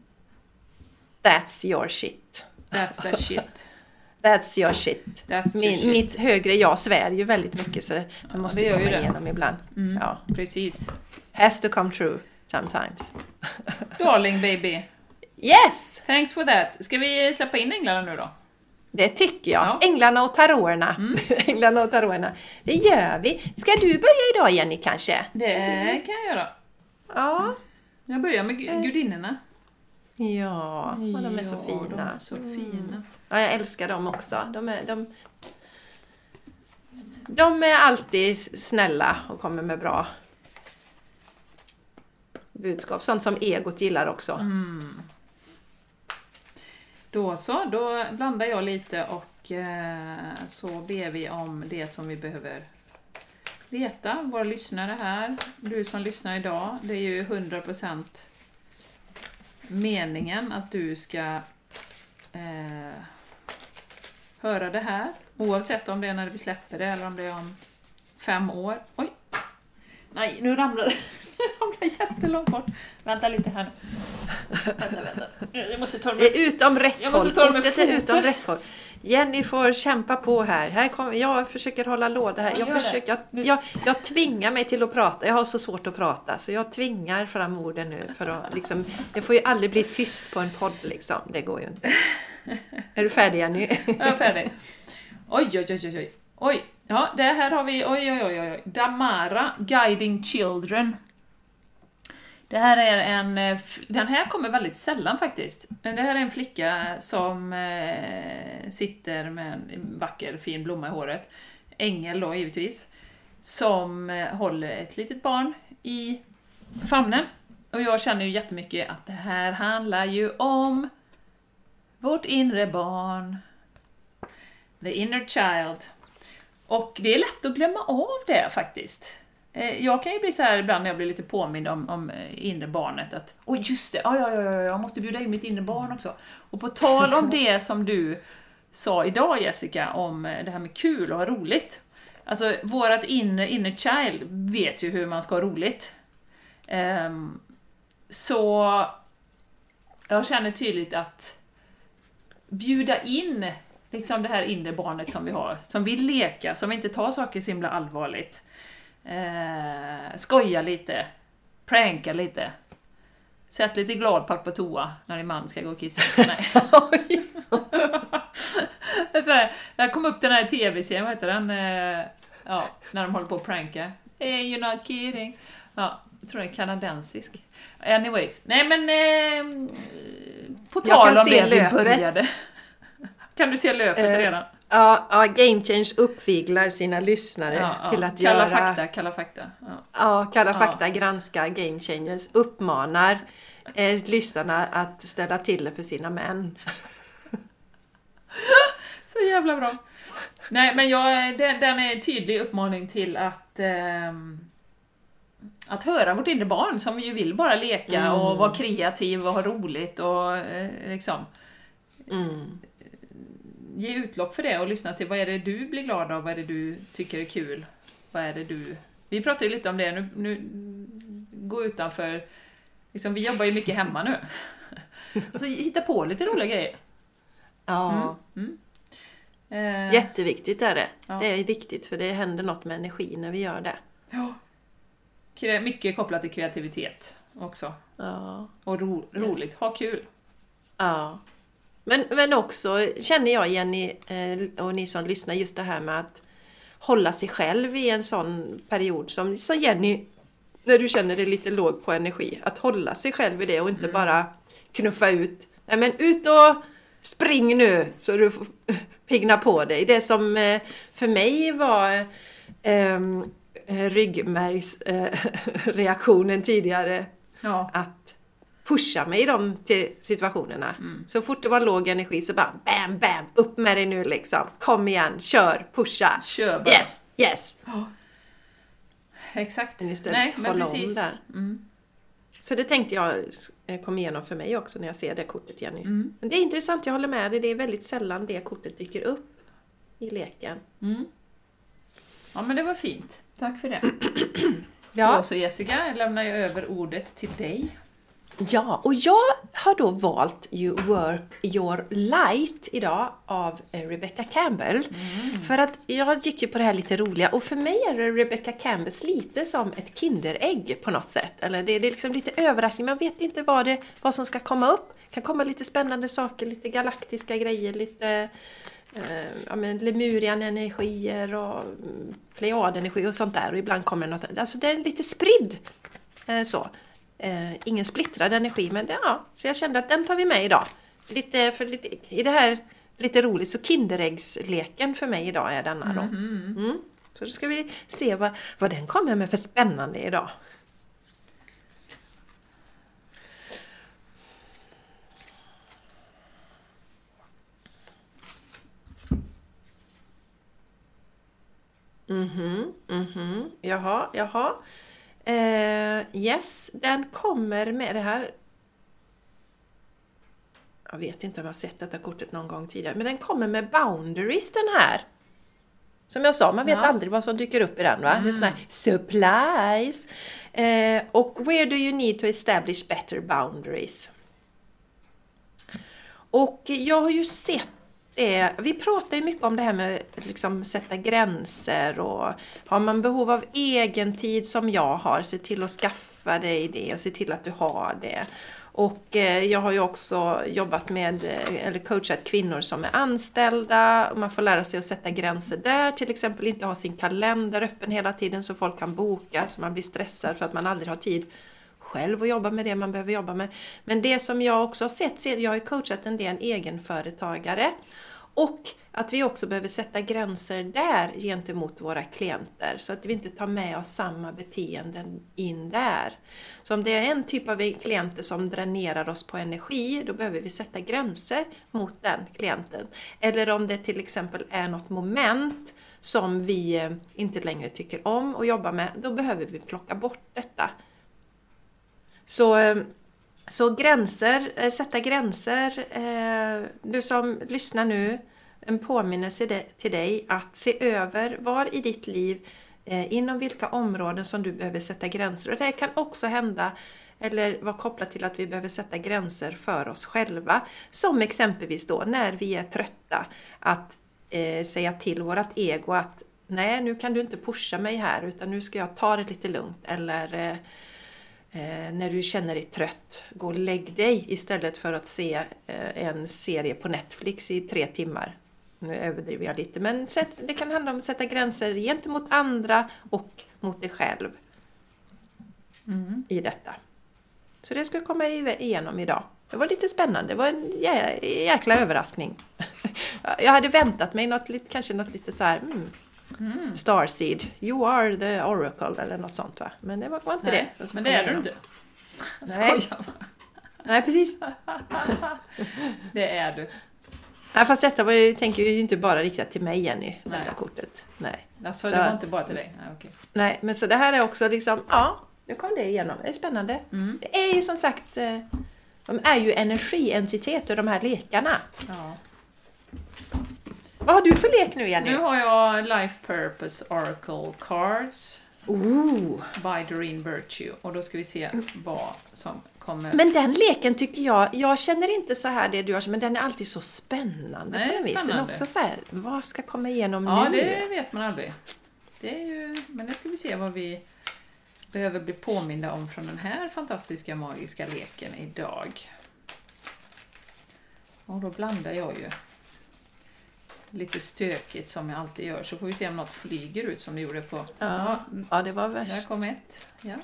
That's your shit. That's the shit. That's your shit. That's your Min, shit. mitt högre jag svär ju väldigt mycket så det, det måste det komma det. igenom ibland. Mm. Ja. Precis. Has to come true sometimes. Darling baby. Yes! Thanks for that. Ska vi släppa in änglarna nu då? Det tycker jag. Ja. Änglarna och taroterna. Änglarna och taroterna. Det gör vi. Ska du börja idag Jenny kanske? Det kan jag göra. Ja. Jag börjar med gu- gudinnorna. Ja, och de är så Ja, fina. De är så fina. Ja, jag älskar dem också. De är, de, de är alltid snälla och kommer med bra budskap. Sånt som egot gillar också. Mm. Då så, då blandar jag lite och eh, så ber vi om det som vi behöver veta. Våra lyssnare här, du som lyssnar idag, det är ju 100% meningen att du ska eh, höra det här. Oavsett om det är när vi släpper det eller om det är om fem år. Oj! Nej, nu ramlar det. Ramlar jag jättelångt bort. Vänta lite här nu. Vänta, vänta. Jag måste ta Det är utom räckhåll. Kortet är utom räckhåll. Jenny får kämpa på här. här kommer, jag försöker hålla låda här. Jag, försöker, jag, jag, jag tvingar mig till att prata. Jag har så svårt att prata så jag tvingar fram orden nu. För att, liksom, det får ju aldrig bli tyst på en podd liksom. Det går ju inte. Är du färdig Jenny? Jag är färdig. Oj, oj, oj, oj, oj. Oj, ja, det här har vi, oj, oj, oj, oj. Damara, Guiding Children. Det här är en, eh, den här kommer väldigt sällan faktiskt. Men det här är en flicka som eh, sitter med en vacker fin blomma i håret. Ängel då givetvis. Som eh, håller ett litet barn i famnen. Och jag känner ju jättemycket att det här handlar ju om vårt inre barn. The inner child. Och det är lätt att glömma av det faktiskt. Eh, Jag kan ju bli så här ibland när jag blir lite påmind om, om eh, inre barnet att Åh just det, ja, ja, ja, ja, jag måste bjuda in mitt inre barn också. Och på tal om det som du sa idag Jessica, om eh, det här med kul och ha roligt. Alltså vårat inner, inner child vet ju hur man ska ha roligt. Ehm, så jag känner tydligt att bjuda in liksom det här inre barnet som vi har, som vill leka, som inte tar saker så himla allvarligt. Eh, skoja lite, pranka lite. Sätt lite gladpack på toa när din man ska gå och kissa. Nej. Jag kom upp den här tv-serien, vad heter den? Eh, Ja, när de håller på att pranka. Hey, you're not kidding. Ja, jag tror den är kanadensisk. Anyways, nej men... Eh, på tal om det vi började. Kan du se löpet Eh, redan? Ja, ja, Game Change uppviglar sina lyssnare Ja, ja. till att kalla göra... fakta, kalla fakta. Ja. Ja, Kalla fakta granskar Game Changers, uppmanar eh, lyssnarna att ställa till det för sina män. Så jävla bra. Nej, men jag, den, den är en tydlig uppmaning till att ehm, att höra vårt inre barn som ju vill bara leka Mm. och vara kreativ och ha roligt och eh, liksom Mm. Ge utlopp för det och lyssna till vad är det du blir glad av, vad är det du tycker är kul, vad är det du... Vi pratade ju lite om det, nu, nu gå utanför, liksom, vi jobbar ju mycket hemma nu. Alltså hitta på lite roliga grejer. Ja, Eh, jätteviktigt är det. Ja. Det är viktigt för det händer något med energi när vi gör det. Ja. Mycket kopplat till kreativitet också. Ja. Och ro, roligt, ha kul. ja. Men, men också känner jag Jenny eh, och ni som lyssnar just det här med att hålla sig själv i en sån period som, som Jenny, när du känner dig lite låg på energi. Att hålla sig själv i det och inte bara knuffa ut. Nej men ut och spring nu så du får pigna på dig. Det som eh, för mig var ehm, eh, ryggmärgsreaktionen tidigare Ja. att pusha mig i de situationerna. Mm. Så fort det var låg energi så bara bam, bam, upp med dig nu liksom. Kom igen, kör, pusha. Kör bara. Yes, yes. Exakt. Men istället Nej, men hålla precis. om där. Mm. Så det tänkte jag eh, kom igenom för mig också när jag ser det kortet Jenny. Mm. Men det är intressant, jag håller med dig. Det är väldigt sällan det kortet dyker upp i leken. Mm. Ja, men det var fint. Tack för det. Ja, Och så Jessica, lämnar jag över ordet till dig. Ja och jag har då valt You Work Your Light idag av eh, Rebecca Campbell. Mm. För att jag gick ju på det här lite roliga och för mig är Rebecca Campbells lite som ett Kinderägg på något sätt. Eller det, det är liksom lite överraskning, man vet inte vad, det, vad som ska komma upp. Det kan komma lite spännande saker, lite galaktiska grejer, lite eh, ja, men Lemurian-energier och mm, Plejadenergi och sånt där. Och ibland kommer något, alltså det är lite spridd eh, så. Eh, ingen splittrad energi, men det, ja, så jag kände att den tar vi med idag. Lite, för lite, I det här lite roligt, så Kinderäggsleken för mig idag är denna då. Mm. Så då ska vi se vad, vad den kommer med för spännande idag. Mhm, mhm, jaha, jaha. Eh, yes, den kommer med det här. Jag vet inte om jag har sett detta kortet någon gång tidigare, men den kommer med boundaries den här. Som jag sa, man vet Ja. aldrig vad som dyker upp i den va? Det är sån här supplies. Eh, och where do you need to establish better boundaries? Och jag har ju sett det, vi pratar ju mycket om det här med liksom sätta gränser och har man behov av egen tid som jag har, se till att skaffa dig det och se till att du har det. Och eh, jag har ju också jobbat med, eh, eller coachat kvinnor som är anställda. och Man får lära sig att sätta gränser där, till exempel inte ha sin kalender öppen hela tiden så folk kan boka, så man blir stressad för att man aldrig har tid själv och jobba med det man behöver jobba med. Men det som jag också har sett, jag har ju coachat en del egenföretagare och att vi också behöver sätta gränser där gentemot våra klienter så att vi inte tar med oss samma beteenden in där. Så om det är en typ av klienter som dränerar oss på energi, då behöver vi sätta gränser mot den klienten. Eller om det till exempel är något moment som vi eh, inte längre tycker om att jobba med, då behöver vi plocka bort detta. Så, eh, så gränser, eh, sätta gränser. Eh, du som lyssnar nu, en påminnelse till dig att se över var i ditt liv, inom vilka områden som du behöver sätta gränser. Och det kan också hända eller vara kopplat till att vi behöver sätta gränser för oss själva. Som exempelvis då när vi är trötta, att eh, säga till vårt ego att nej, nu kan du inte pusha mig här utan nu ska jag ta det lite lugnt. Eller Eh, när du känner dig trött, gå och lägg dig istället för att se eh, en serie på Netflix i tre timmar. Nu överdriver jag lite, men det kan handla om att sätta gränser gentemot andra och mot dig själv i detta. Så det ska jag komma igenom idag. Det var lite spännande, det var en jä, jäkla överraskning. Jag hade väntat mig något, kanske något lite så här, mm, Starseed, you are the oracle eller något sånt va? Men det var, var inte Nej, det. men det är du inte. Nej. Skojar bara. Nej, precis. Det är du. Nej, fast detta var ju, tänker ju inte bara riktat till mig Jenny, det Nej. här kortet. Nej. Alltså, Så- det var inte bara till dig? Nej, okej. Nej, men så det här är också liksom, ja, nu kom det igenom. Det är spännande. Mm. Det är ju som sagt, eh, de är ju energientiteter de här lekarna. Ja. Vad har du för lek nu Jenny? Nu har jag Life Purpose Oracle Cards Ooh. by Doreen Virtue och då ska vi se vad som kommer. Men den leken tycker jag, jag känner inte så här det du gör, men den är alltid så spännande Nej, på något vis. Den är också så här, vad ska komma igenom ja, nu? det vet man aldrig. Det är ju, men det ska vi se vad vi behöver bli påminda om från den här fantastiska magiska leken idag. Och då blandar jag ju lite stökigt som jag alltid gör, så får vi se om något flyger ut som det gjorde på... Ja, ja, det var Där värst. kom ett. Ja,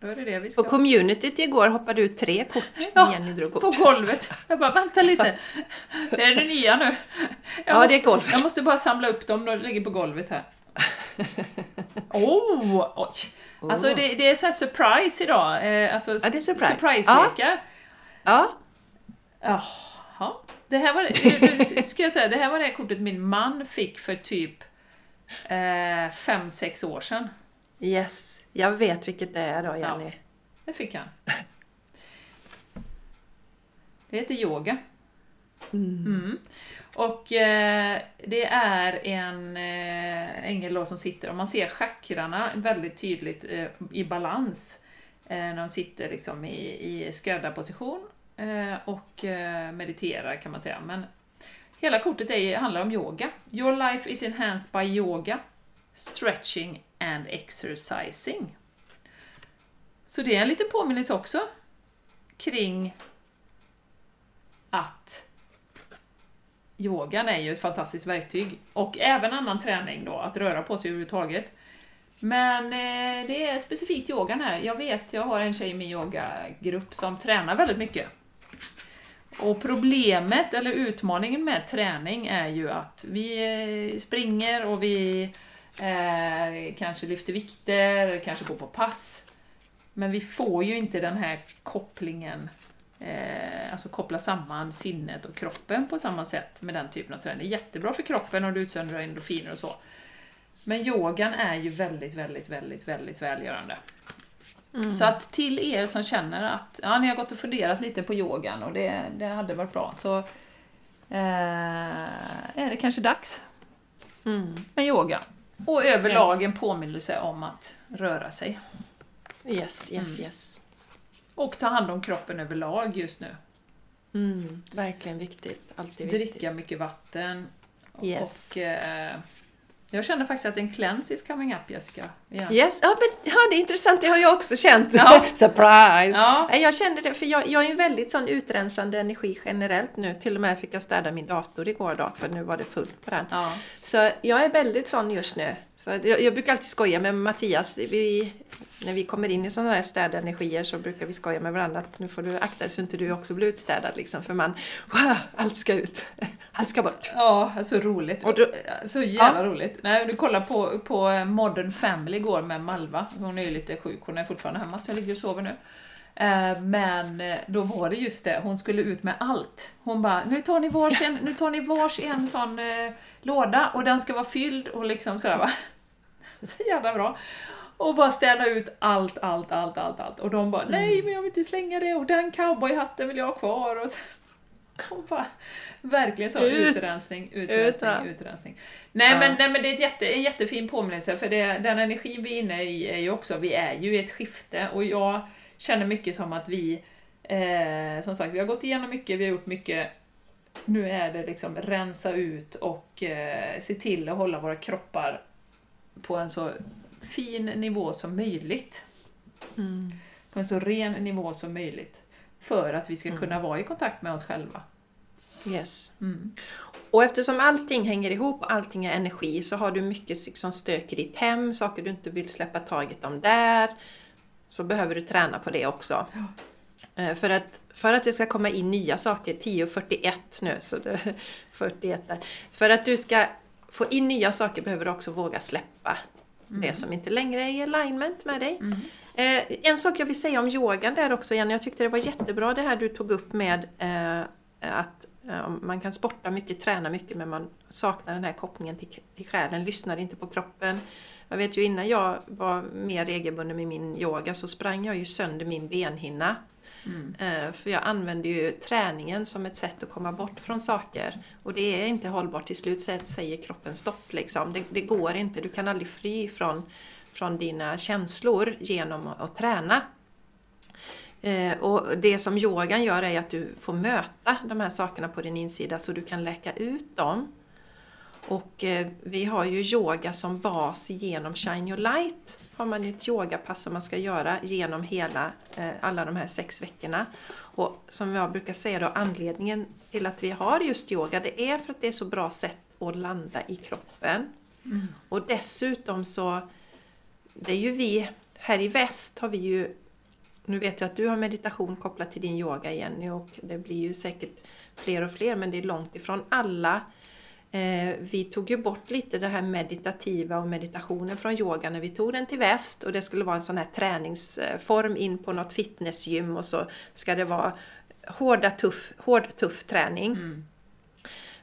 då är det det vi ska... På communityt igår hoppade ut tre kort. Ja, Jenny drog På kort. golvet. Jag bara, vänta lite. Det är det nya nu. Jag Ja, måste, det är golvet. Jag måste bara samla upp dem, de ligger på golvet här. Oh, oj! Alltså det, det är så surprise idag. Eh, alltså det är surprise. surprise-lekar. Ja, Jaha. Det här var, det- ska jag säga, det här var det kortet min man fick för typ eh, fem sex år sedan. yes. Jag vet vilket det är då Jenny. Det fick han. Det heter yoga. Mm. Och eh, det är en eh, ängel då som sitter, och man ser chakrarna väldigt tydligt eh, i balans. Eh, när de sitter liksom i, i skräddarposition. Eh, och eh, mediterar kan man säga. Men hela kortet är, handlar om yoga. Your life is enhanced by yoga, stretching and exercising. Så det är en liten påminnelse också kring att yogan är ju ett fantastiskt verktyg. Och även annan träning då, att röra på sig överhuvudtaget. Men eh, det är specifikt yogan här. Jag vet, jag har en tjej i min yogagrupp som tränar väldigt mycket. Och problemet, eller utmaningen med träning är ju att vi eh, springer och vi eh, kanske lyfter vikter, kanske går på pass. Men vi får ju inte den här kopplingen, eh, alltså koppla samman sinnet och kroppen på samma sätt med den typen av träning. Det är jättebra för kroppen och du utsöndrar endorfiner och så. Men yogan är ju väldigt, väldigt, väldigt, väldigt välgörande. Mm. Så att till er som känner att ja, ni har gått och funderat lite på yogan och det, det hade varit bra, så eh, är det kanske dags mm. med yoga. Och överlag yes. en påminnelse om att röra sig. Yes, yes, mm. yes. Och ta hand om kroppen överlag just nu. Mm, verkligen viktigt. Alltid viktigt. Dricka mycket vatten. Yes. Och eh, jag känner faktiskt att en cleanse is coming up, Jessica. Yeah. Yes, ja, men, ja, det är intressant, det har jag också känt. Ja. Surprise! Ja. Jag känner det, för jag, jag är en väldigt sån utrensande energi generellt nu. Till och med fick jag städa min dator igår då, för nu var det fullt på den. Ja. Så jag är väldigt sån just nu. För jag, jag brukar alltid skoja med Mattias. Vi, när vi kommer in i sådana här städenergier så brukar vi skoja med varandra att nu får du akta dig så inte du också blir utstädad liksom. För man, wow, allt ska ut. Allt ska bort. Ja, så roligt. Och då, så jävla ja. roligt. Nej, du kollar på, på Modern Family igår med Malva. Hon är ju lite sjuk, hon är fortfarande hemma så jag ligger och sover nu. Eh, men eh, då var det just det, hon skulle ut med allt. Hon bara, nu tar ni varsin, nu tar ni varsin sån eh, låda och den ska vara fylld och liksom sådär va. Så jävla bra. Och bara ställa ut allt, allt, allt, allt, allt. Och de bara, mm. nej men jag vill inte slänga det och den cowboyhatten vill jag ha kvar. Och, så, och bara, verkligen så, ut, utrensning, utrensning, ut, utrensning. Nej, ja. men, nej men det är ett jätte, en jättefin påminnelse för det, den energin vi är inne i är ju också, vi är ju i ett skifte och jag känner mycket som att vi, eh, som sagt, vi har gått igenom mycket, vi har gjort mycket nu är det liksom rensa ut och eh, se till att hålla våra kroppar på en så fin nivå som möjligt. Mm. På en så ren nivå som möjligt. För att vi ska mm. kunna vara i kontakt med oss själva. Yes. Mm. Och eftersom allting hänger ihop allting är energi så har du mycket liksom stök i ditt hem, saker du inte vill släppa taget om där. Så behöver du träna på det också. Ja. Eh, för att, för att det ska komma in nya saker, 10.41 nu, så det, 41 där. För att du ska få in nya saker behöver du också våga släppa mm. det som inte längre är i alignment med dig. Mm. Eh, en sak jag vill säga om yogan där också Jenny, jag tyckte det var jättebra det här du tog upp med eh, att eh, man kan sporta mycket, träna mycket men man saknar den här kopplingen till, till själen, lyssnar inte på kroppen. Jag vet ju innan jag var mer regelbunden med min yoga så sprang jag ju sönder min benhinna Mm. Eh, för jag använder ju träningen som ett sätt att komma bort från saker. Och det är inte hållbart. Till slut säger kroppen stopp. Liksom. Det, det går inte. Du kan aldrig fly från, från dina känslor genom att träna. Eh, och det som yogan gör är att du får möta de här sakerna på din insida så du kan läka ut dem. Och eh, vi har ju yoga som bas genom Shine Your Light. Har man ett yogapass som man ska göra genom hela, eh, alla de här sex veckorna. Och som jag brukar säga då, anledningen till att vi har just yoga det är för att det är så bra sätt att landa i kroppen. Mm. Och dessutom så, det är ju vi, här i väst har vi ju, nu vet jag att du har meditation kopplat till din yoga Jenny och det blir ju säkert fler och fler men det är långt ifrån alla Eh, vi tog ju bort lite det här meditativa och meditationen från yoga när vi tog den till väst och det skulle vara en sån här träningsform in på något fitnessgym och så ska det vara hårda, tuff, hård, tuff träning. Mm.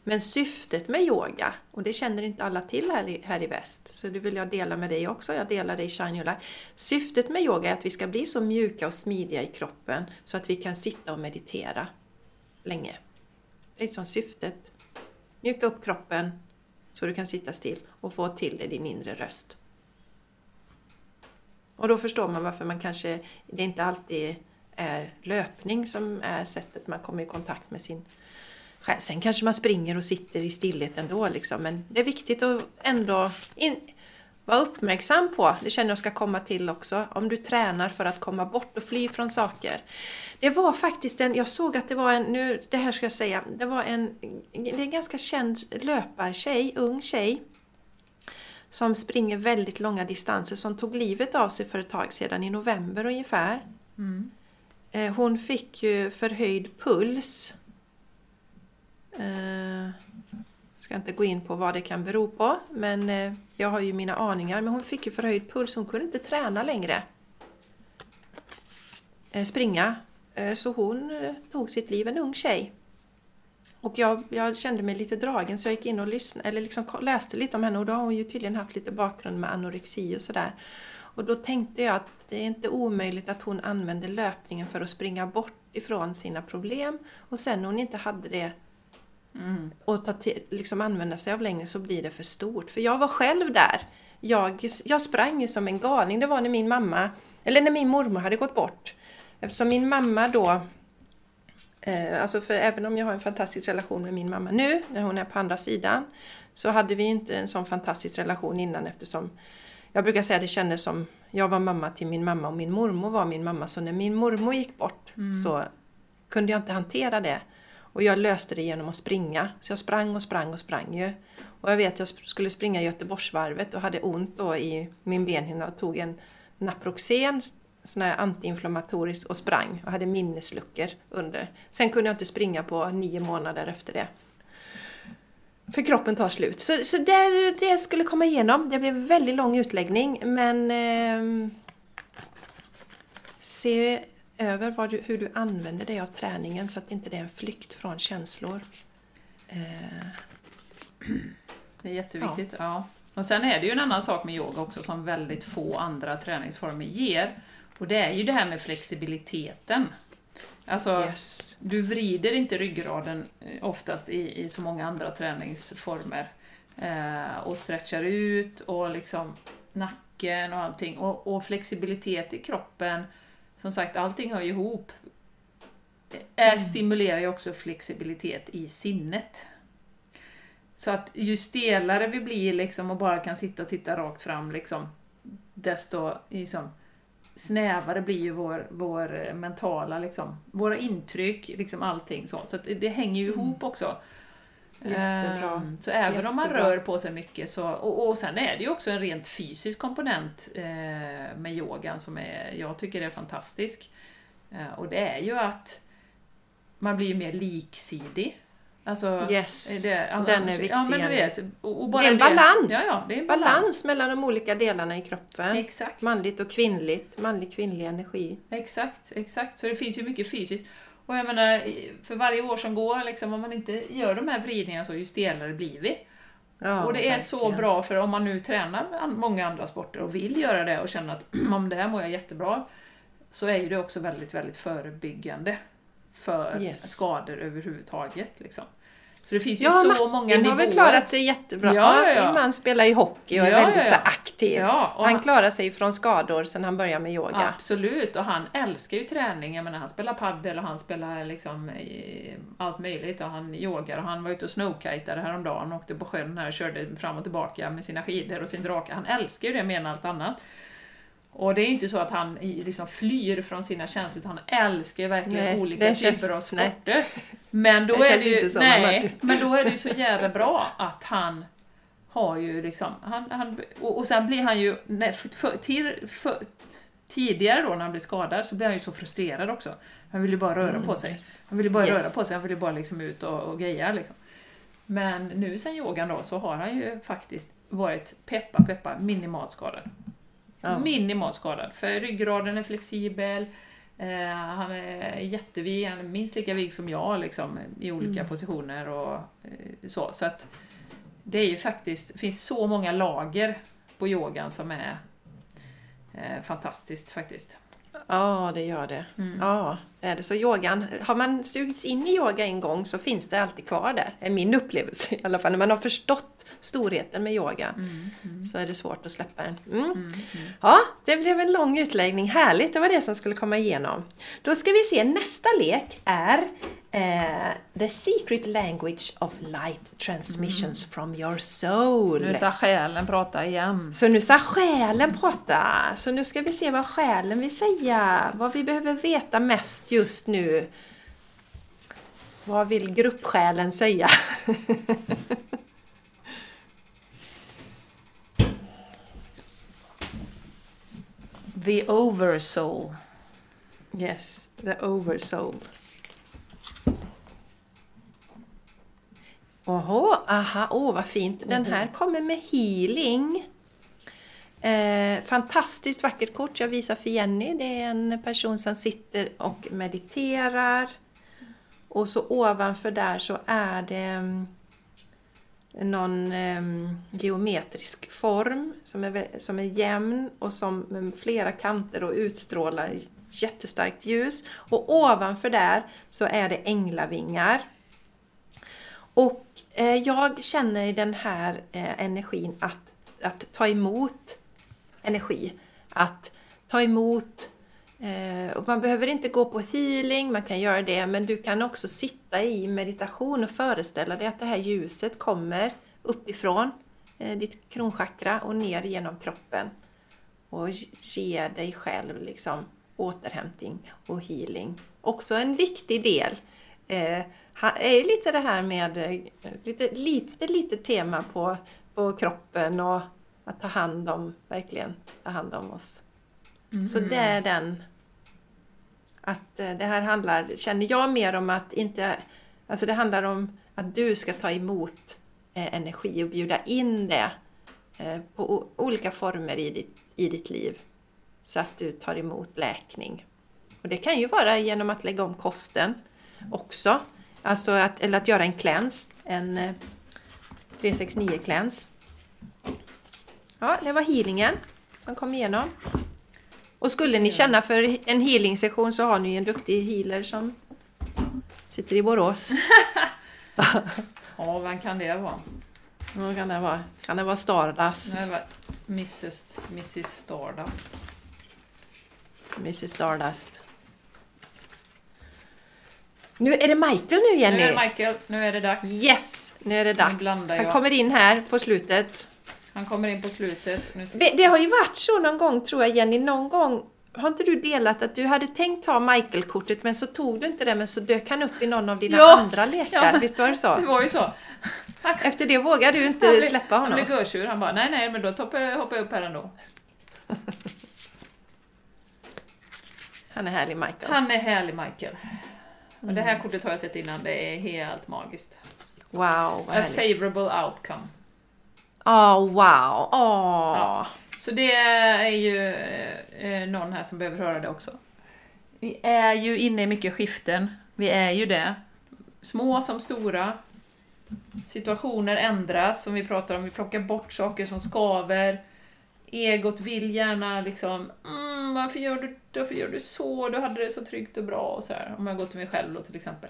Men syftet med yoga, och det känner inte alla till här i, här i väst, så det vill jag dela med dig också, jag delar det i Shine Your Light. Syftet med yoga är att vi ska bli så mjuka och smidiga i kroppen så att vi kan sitta och meditera länge. Det är liksom syftet Mjuka upp kroppen så du kan sitta still och få till dig din inre röst. Och då förstår man varför man kanske, det inte alltid är löpning som är sättet man kommer i kontakt med sin själ. Sen kanske man springer och sitter i stillhet ändå liksom, men det är viktigt att ändå in, vara uppmärksam på, det känner jag ska komma till också, om du tränar för att komma bort och fly från saker. Det var faktiskt en, jag såg att det var en, nu det här ska jag säga, det var en, det är en ganska känd löpartjej, ung tjej, som springer väldigt långa distanser som tog livet av sig för ett tag sedan, i november ungefär. Mm. Eh, hon fick ju förhöjd puls. Jag ska inte gå in på vad det kan bero på, men eh, jag har ju mina aningar. Men hon fick ju förhöjd puls, hon kunde inte träna längre. Eh, springa. Eh, så hon eh, tog sitt liv, en ung tjej. Och jag, jag, kände mig lite dragen så jag gick in och lyssnade, eller liksom läste lite om henne och då har hon ju tydligen haft lite bakgrund med anorexi och sådär. Och då tänkte jag att det är inte omöjligt att hon använde löpningen för att springa bort ifrån sina problem och sen när hon inte hade det mm. och ta liksom använda sig av längre så blir det för stort. För jag var själv där. Jag, jag sprang ju som en galning. Det var när min mamma, eller när min mormor hade gått bort. Eftersom min mamma då Eh, alltså för även om jag har en fantastisk relation med min mamma nu, när hon är på andra sidan, så hade vi inte en sån fantastisk relation innan eftersom jag brukar säga att det kändes som jag var mamma till min mamma och min mormor var min mamma. Så när min mormor gick bort mm. så kunde jag inte hantera det. Och jag löste det genom att springa. Så jag sprang och sprang och sprang ju. Och jag vet att jag skulle springa Göteborgsvarvet och hade ont då i min benhinna och tog en Naproxen sån här antiinflammatorisk och sprang och hade minnesluckor under. Sen kunde jag inte springa på nio månader efter det. För kroppen tar slut. Så, så det, det skulle komma igenom. Det blev en väldigt lång utläggning men eh, se över du, hur du använder det av träningen så att inte det är en flykt från känslor. Eh. Det är jätteviktigt. Ja. ja. Och sen är det ju en annan sak med yoga också som väldigt få andra träningsformer ger. Och det är ju det här med flexibiliteten. Alltså, yes. du vrider inte ryggraden eh, oftast i, i så många andra träningsformer. Eh, och stretchar ut och liksom nacken och allting. Och, och, flexibilitet i kroppen, som sagt, allting hör ju ihop. Eh, mm. stimulerar ju också flexibilitet i sinnet. Så att ju stelare vi blir liksom och bara kan sitta och titta rakt fram, liksom, desto liksom, snävare blir ju vår, vår mentala, liksom, våra intryck, liksom allting sånt. Så det, det hänger ju mm. ihop också. Jättebra. Um, så även Jättebra. om man rör på sig mycket så, och, och sen är det ju också en rent fysisk komponent eh, med yogan som är, jag tycker är fantastisk. Eh, och det är ju att man blir mer liksidig. Alltså, yes, det, alltså, den är viktig. Ja, men du vet, och, och bara det är en balans. Ja, ja, det är en balans. balans. mellan de olika delarna i kroppen. Exakt. Manligt och kvinnligt, manlig kvinnlig energi. Exakt, exakt. För det finns ju mycket fysiskt. Och jag menar, för varje år som går, liksom, om man inte gör de här vridningarna så, ju stelare blir vi. Ja, och det är verkligen. så bra, för om man nu tränar många andra sporter och vill göra det och känner att om det här mår jag jättebra, så är ju det också väldigt, väldigt förebyggande för yes. skador överhuvudtaget. Liksom. Så det finns ju ja, så många nivåer. har väl klarat sig jättebra. Ja, ja. Min man spelar ju hockey och är väldigt Så aktiv. han, han klarar sig från skador sedan han började med yoga. Absolut, och han älskar ju träning. Jag menar, han spelar paddel och han spelar liksom allt möjligt. Och han yogar och han var ute och snowkitade häromdagen och åkte på sjön här och körde fram och tillbaka med sina skidor och sin drake. Han älskar ju det mer än allt annat. Och det är inte så att han liksom flyr från sina känslor, utan han älskar ju verkligen nej, olika typer av sporter. Nej. Men då, det är det ju, så, nej, men då är det ju så jävla bra att han har ju liksom, han, han, och, och sen blir han ju, nej, för, för, till, för, tidigare då när han blir skadad så blir han ju så frustrerad också. Han vill ju bara röra mm, på sig. Han vill ju bara yes. röra på sig, han vill ju bara liksom ut och, och greja liksom. Men nu sen yogan då så har han ju faktiskt varit peppa peppa minimalt skadad. Ja. Minimalt skadad, för ryggraden är flexibel, eh, han är jättevig, han är minst lika vig som jag liksom, i olika mm. positioner och eh, så. Så att det är ju faktiskt, det finns så många lager på yogan som är eh, fantastiskt faktiskt. Ja, det gör det. Ja, det är det. Så yogan, har man sugits in i yoga en gång så finns det alltid kvar där. är min upplevelse i alla fall. När man har förstått storheten med yoga så är det svårt att släppa den. Mm. Ja, det blev en lång utläggning. Härligt, det var det som skulle komma igenom. Då ska vi se, nästa lek är eh, The Secret Language of Light Transmissions from your soul. Nu ska själen prata igen. Så nu ska själen prata. Så nu ska vi se vad själen vill säga. Vad vi behöver veta mest just nu. Vad vill gruppsjälen säga? The oversoul. Yes, the oversoul. Oho, aha, åh vad fint. Den här kommer med healing. Eh, fantastiskt vackert kort. Jag visar för Jenny. Det är en person som sitter och mediterar. Och så ovanför där så är det mm, någon em, geometrisk form som är, som är jämn och som med flera kanter och utstrålar jättestarkt ljus. Och ovanför där så är det änglavingar. Och eh, Eh, jag känner i den här eh, energin att, att ta emot energi. Att ta emot eh, och man behöver inte gå på healing, man kan göra det, men du kan också sitta i meditation och föreställa dig att det här ljuset kommer uppifrån ditt kronchakra och ner genom kroppen. Och ge dig själv liksom återhämtning och healing. Också en viktig del. Är lite det här med eh, lite, lite, lite tema på, på kroppen och att ta hand om, verkligen ta hand om oss. Så det är den... Att eh, det här handlar, känner jag mer om att inte... Alltså det handlar om att du ska ta emot eh, energi och bjuda in det på olika former i ditt, i ditt liv. Så att du tar emot läkning. Och det kan ju vara genom att lägga om kosten också. Alltså att, eller att göra en cleanse, en eh, 369 cleanse. Ja, det var healingen som kom igenom. Och skulle ni känna för en healing-session så har ni en duktig healer som sitter i Borås. Ja, vem kan det vara? Vad kan det vara? Kan det vara Stardust? Det var Mrs, Mrs Stardust. Mrs Stardust. Nu är det Michael nu Jenny! Nu är det Michael, nu är det dags. Yes! Nu är det dags. Han kommer in här på slutet. Han kommer in på slutet. Det det har ju varit så någon gång tror jag Jenny, någon gång har inte du delat att du hade tänkt ta Michael-kortet men så tog du inte det men så dök han upp i någon av dina Ja. andra lekar. Ja. Visst var det Det så? var ju så. Efter det vågar du Han inte blev- släppa Han honom. blev görsur. Han bara, nej nej, men då hoppar jag upp här ändå. Han är härlig Michael. Han är härlig Michael. Och det här kortet har jag sett innan, det är helt magiskt. Wow, vad A favorable outcome. Åh, wow! Åh! Ja. Så det är ju eh, någon här som behöver höra det också. Vi är ju inne i mycket skiften. Vi är ju det. Små som stora. Situationer ändras, som vi pratar om. Vi plockar bort saker som skaver. Egot vill gärna liksom mm, varför, gör du, varför gör du så? Du hade det så tryggt och bra och så här. Om jag går till mig själv då till exempel.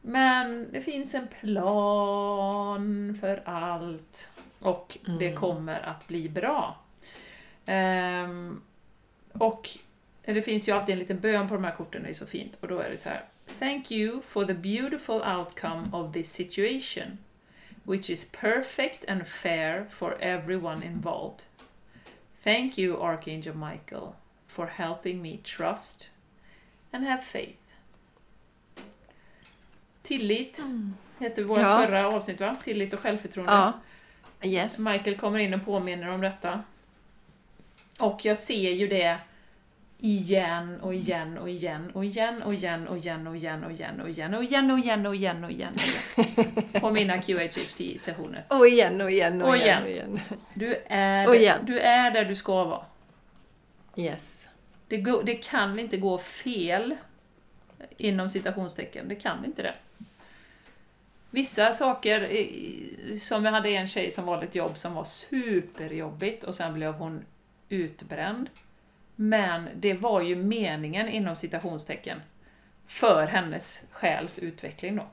Men det finns en plan för allt. Och det kommer att bli bra. Ehm, och det finns ju alltid en liten bön på de här korten, det är så fint. Och då är det så här. Thank you for the beautiful outcome of this situation. Which is perfect and fair for everyone involved. Thank you, Archangel Michael, for helping me trust and have faith. Tillit heter vårt Ja. förra avsnitt, va? Tillit och självförtroende. Ja. Yes. Michael kommer in och påminner om detta. Och jag ser ju det igen och igen och igen och igen och igen och igen och igen och igen och igen och igen och igen och igen och igen på mina QHHT-sessioner. Och igen och igen och, igen. och igen. Du är, du är där du ska vara. Yes. Det, gå, det kan inte gå fel inom citationstecken. Det kan inte det. Vissa saker, eh, som vi hade en tjej som valde ett jobb som var superjobbigt och sen blev hon utbränd. Men det var ju meningen inom citationstecken för hennes själs utveckling då.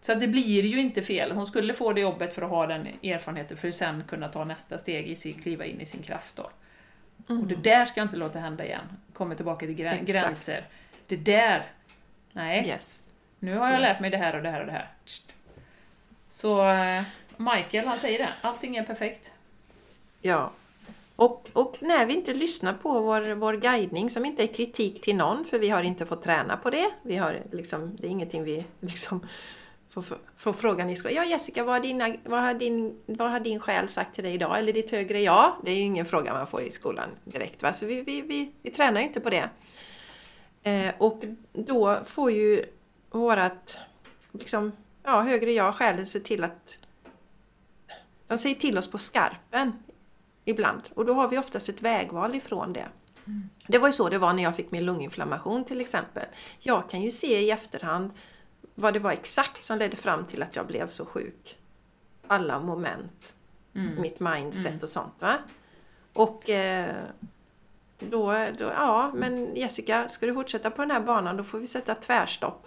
Så att det blir ju inte fel. Hon skulle få det jobbet för att ha den erfarenheten för att sen kunna ta nästa steg i sin, kliva in i sin kraft då. Och det där ska jag inte låta hända igen. Kommer tillbaka till grä- Exakt. gränser. Det där, nej. Yes. Nu har jag Yes. lärt mig det här och det här och det här. Så eh, Michael, han säger det. Allting är perfekt. Ja. Och, och när vi inte lyssnar på vår, vår guidning, som inte är kritik till någon, för vi har inte fått träna på det. Vi har liksom, det är ingenting vi liksom får, får frågan i skolan. Ja Jessica, vad har, dina, vad, har din, vad har din själ sagt till dig idag? Eller ditt högre jag? Det är ju ingen fråga man får i skolan direkt. Va? Så vi, vi, vi, vi tränar ju inte på det. Eh, och då får ju vårat liksom, ja, högre jag, själen, se till att de säger till oss på skarpen ibland. Och då har vi oftast ett vägval ifrån det. Det var ju så det var när jag fick min lunginflammation till exempel. Jag kan ju se i efterhand vad det var exakt som ledde fram till att jag blev så sjuk. Alla moment, mitt mindset och sånt. Va? Och eh, då, då, ja men Jessica, ska du fortsätta på den här banan då får vi sätta tvärstopp.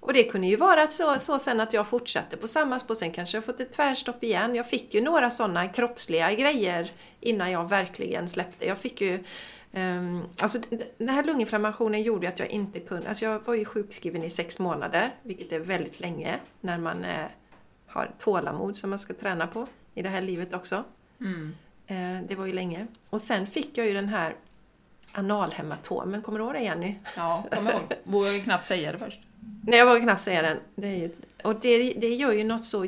Och det kunde ju vara så, så sen att jag fortsatte på samma spår, sen kanske jag fått ett tvärstopp igen. Jag fick ju några sådana kroppsliga grejer innan jag verkligen släppte. Jag fick ju Um, alltså den här lunginflammationen gjorde att jag inte kunde, alltså jag var ju sjukskriven i sex månader, vilket är väldigt länge när man eh, har tålamod som man ska träna på i det här livet också. Mm. Eh, det var ju länge. Och sen fick jag ju den här analhematomen, kommer du ihåg det Jenny? Ja, kom ihåg. Vågar ju knappt säga det först. Nej, jag vågar knappt säga den. Det är ju, och det, det gör ju något så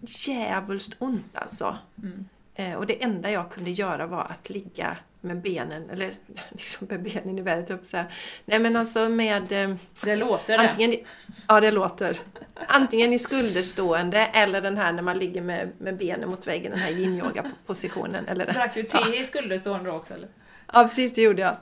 djävulskt ont alltså. Mm. Eh, och det enda jag kunde göra var att ligga med benen, eller liksom med benen i vädret upp så här. Nej men alltså med... Eh, Det låter det. antingen, i- ja det låter. Antingen i skulderstående eller den här när man ligger med, med benen mot väggen, den här yin yoga positionen eller den. Drack du te i skulderstående också eller? Ja, precis, det gjorde jag.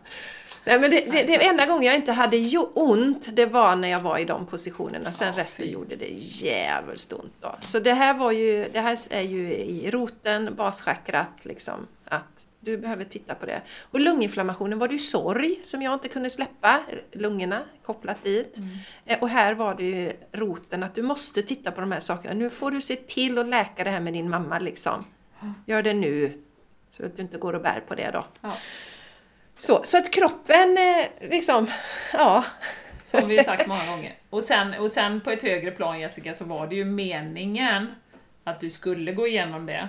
Nej, men det, det, det enda gången jag inte hade ont, det var när jag var i de positionerna. Sen Ja, resten gjorde det jävligt ont. Då. Så det här, var ju, det här är ju i roten, baschakrat, liksom, att du behöver titta på det. Och lunginflammationen var det ju sorg som jag inte kunde släppa, lungorna kopplat dit. Eh, Och här var det ju roten, att du måste titta på de här sakerna. Nu får du se till att läka det här med din mamma liksom. Gör det nu. Så att du inte går och bär på det då. Ja. Så, så att kroppen eh, liksom, ja. Har vi sagt många gånger. Och sen, och sen på ett högre plan Jessica, så var det ju meningen att du skulle gå igenom det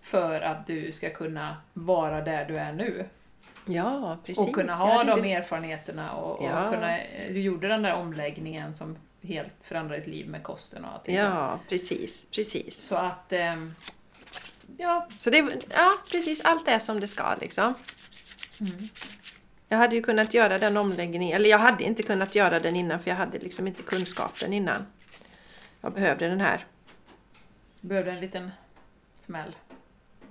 för att du ska kunna vara där du är nu. Ja, precis. Och kunna ha de inte- erfarenheterna och, och Ja. kunna, du gjorde den där omläggningen som helt förändrade ditt liv med kosten och sånt. Ja, precis, precis. Så att, ehm, ja, Så det, ja, precis allt är som det ska liksom. Mm. Jag hade ju kunnat göra den omläggningen, eller jag hade inte kunnat göra den innan för jag hade liksom inte kunskapen innan. Jag behövde den här. behövde en liten smäll.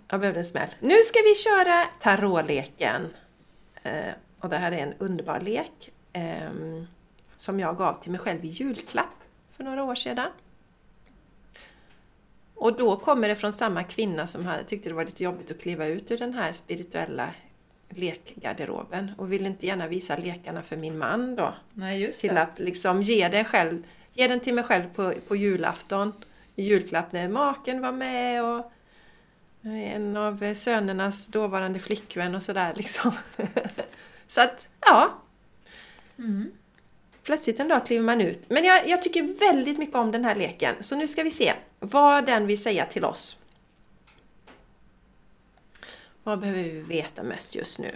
Jag behövde en smäll. Nu ska vi köra tarotleken. Eh, och det här är en underbar lek ehm, som jag gav till mig själv i julklapp för några år sedan. Och då kommer det från samma kvinna som hade, tyckte det var lite jobbigt att kliva ut ur den här spirituella lekgarderoben och ville inte gärna visa lekarna för min man då. Nej, just Till det. att liksom ge den själv, ge den till mig själv på, på julafton i julklapp när maken var med och en av sönernas dåvarande flickvän och sådär liksom. Så att, ja. Mm. Plötsligt en dag kliver man ut. Men jag, jag tycker väldigt mycket om den här leken. Så nu ska vi se vad den vill säga till oss. Vad behöver vi veta mest just nu?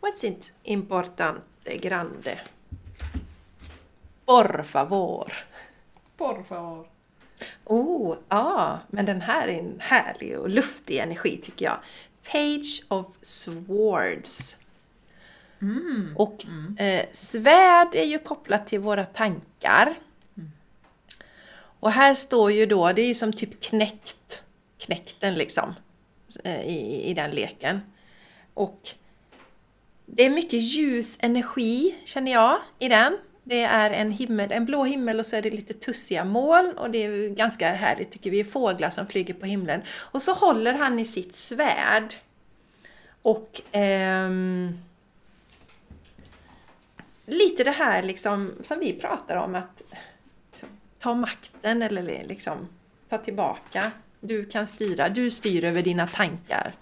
What's importante grande? Por favor. Por favor. Oh, ja, men den här är en härlig och luftig energi tycker jag. Page of Swords. Och eh, svärd är ju kopplat till våra tankar. Och här står ju då, det är ju som typ knäckt, knäckten liksom, eh, i, i den leken. Och det är mycket ljus energi känner jag i den. Det är en, himmel, en blå himmel och så är det lite tussiga moln och det är ganska härligt tycker vi. Fåglar som flyger på himlen. Och så håller han i sitt svärd. Och ehm, lite det här liksom som vi pratar om att ta makten eller liksom ta tillbaka. Du kan styra, du styr över dina tankar.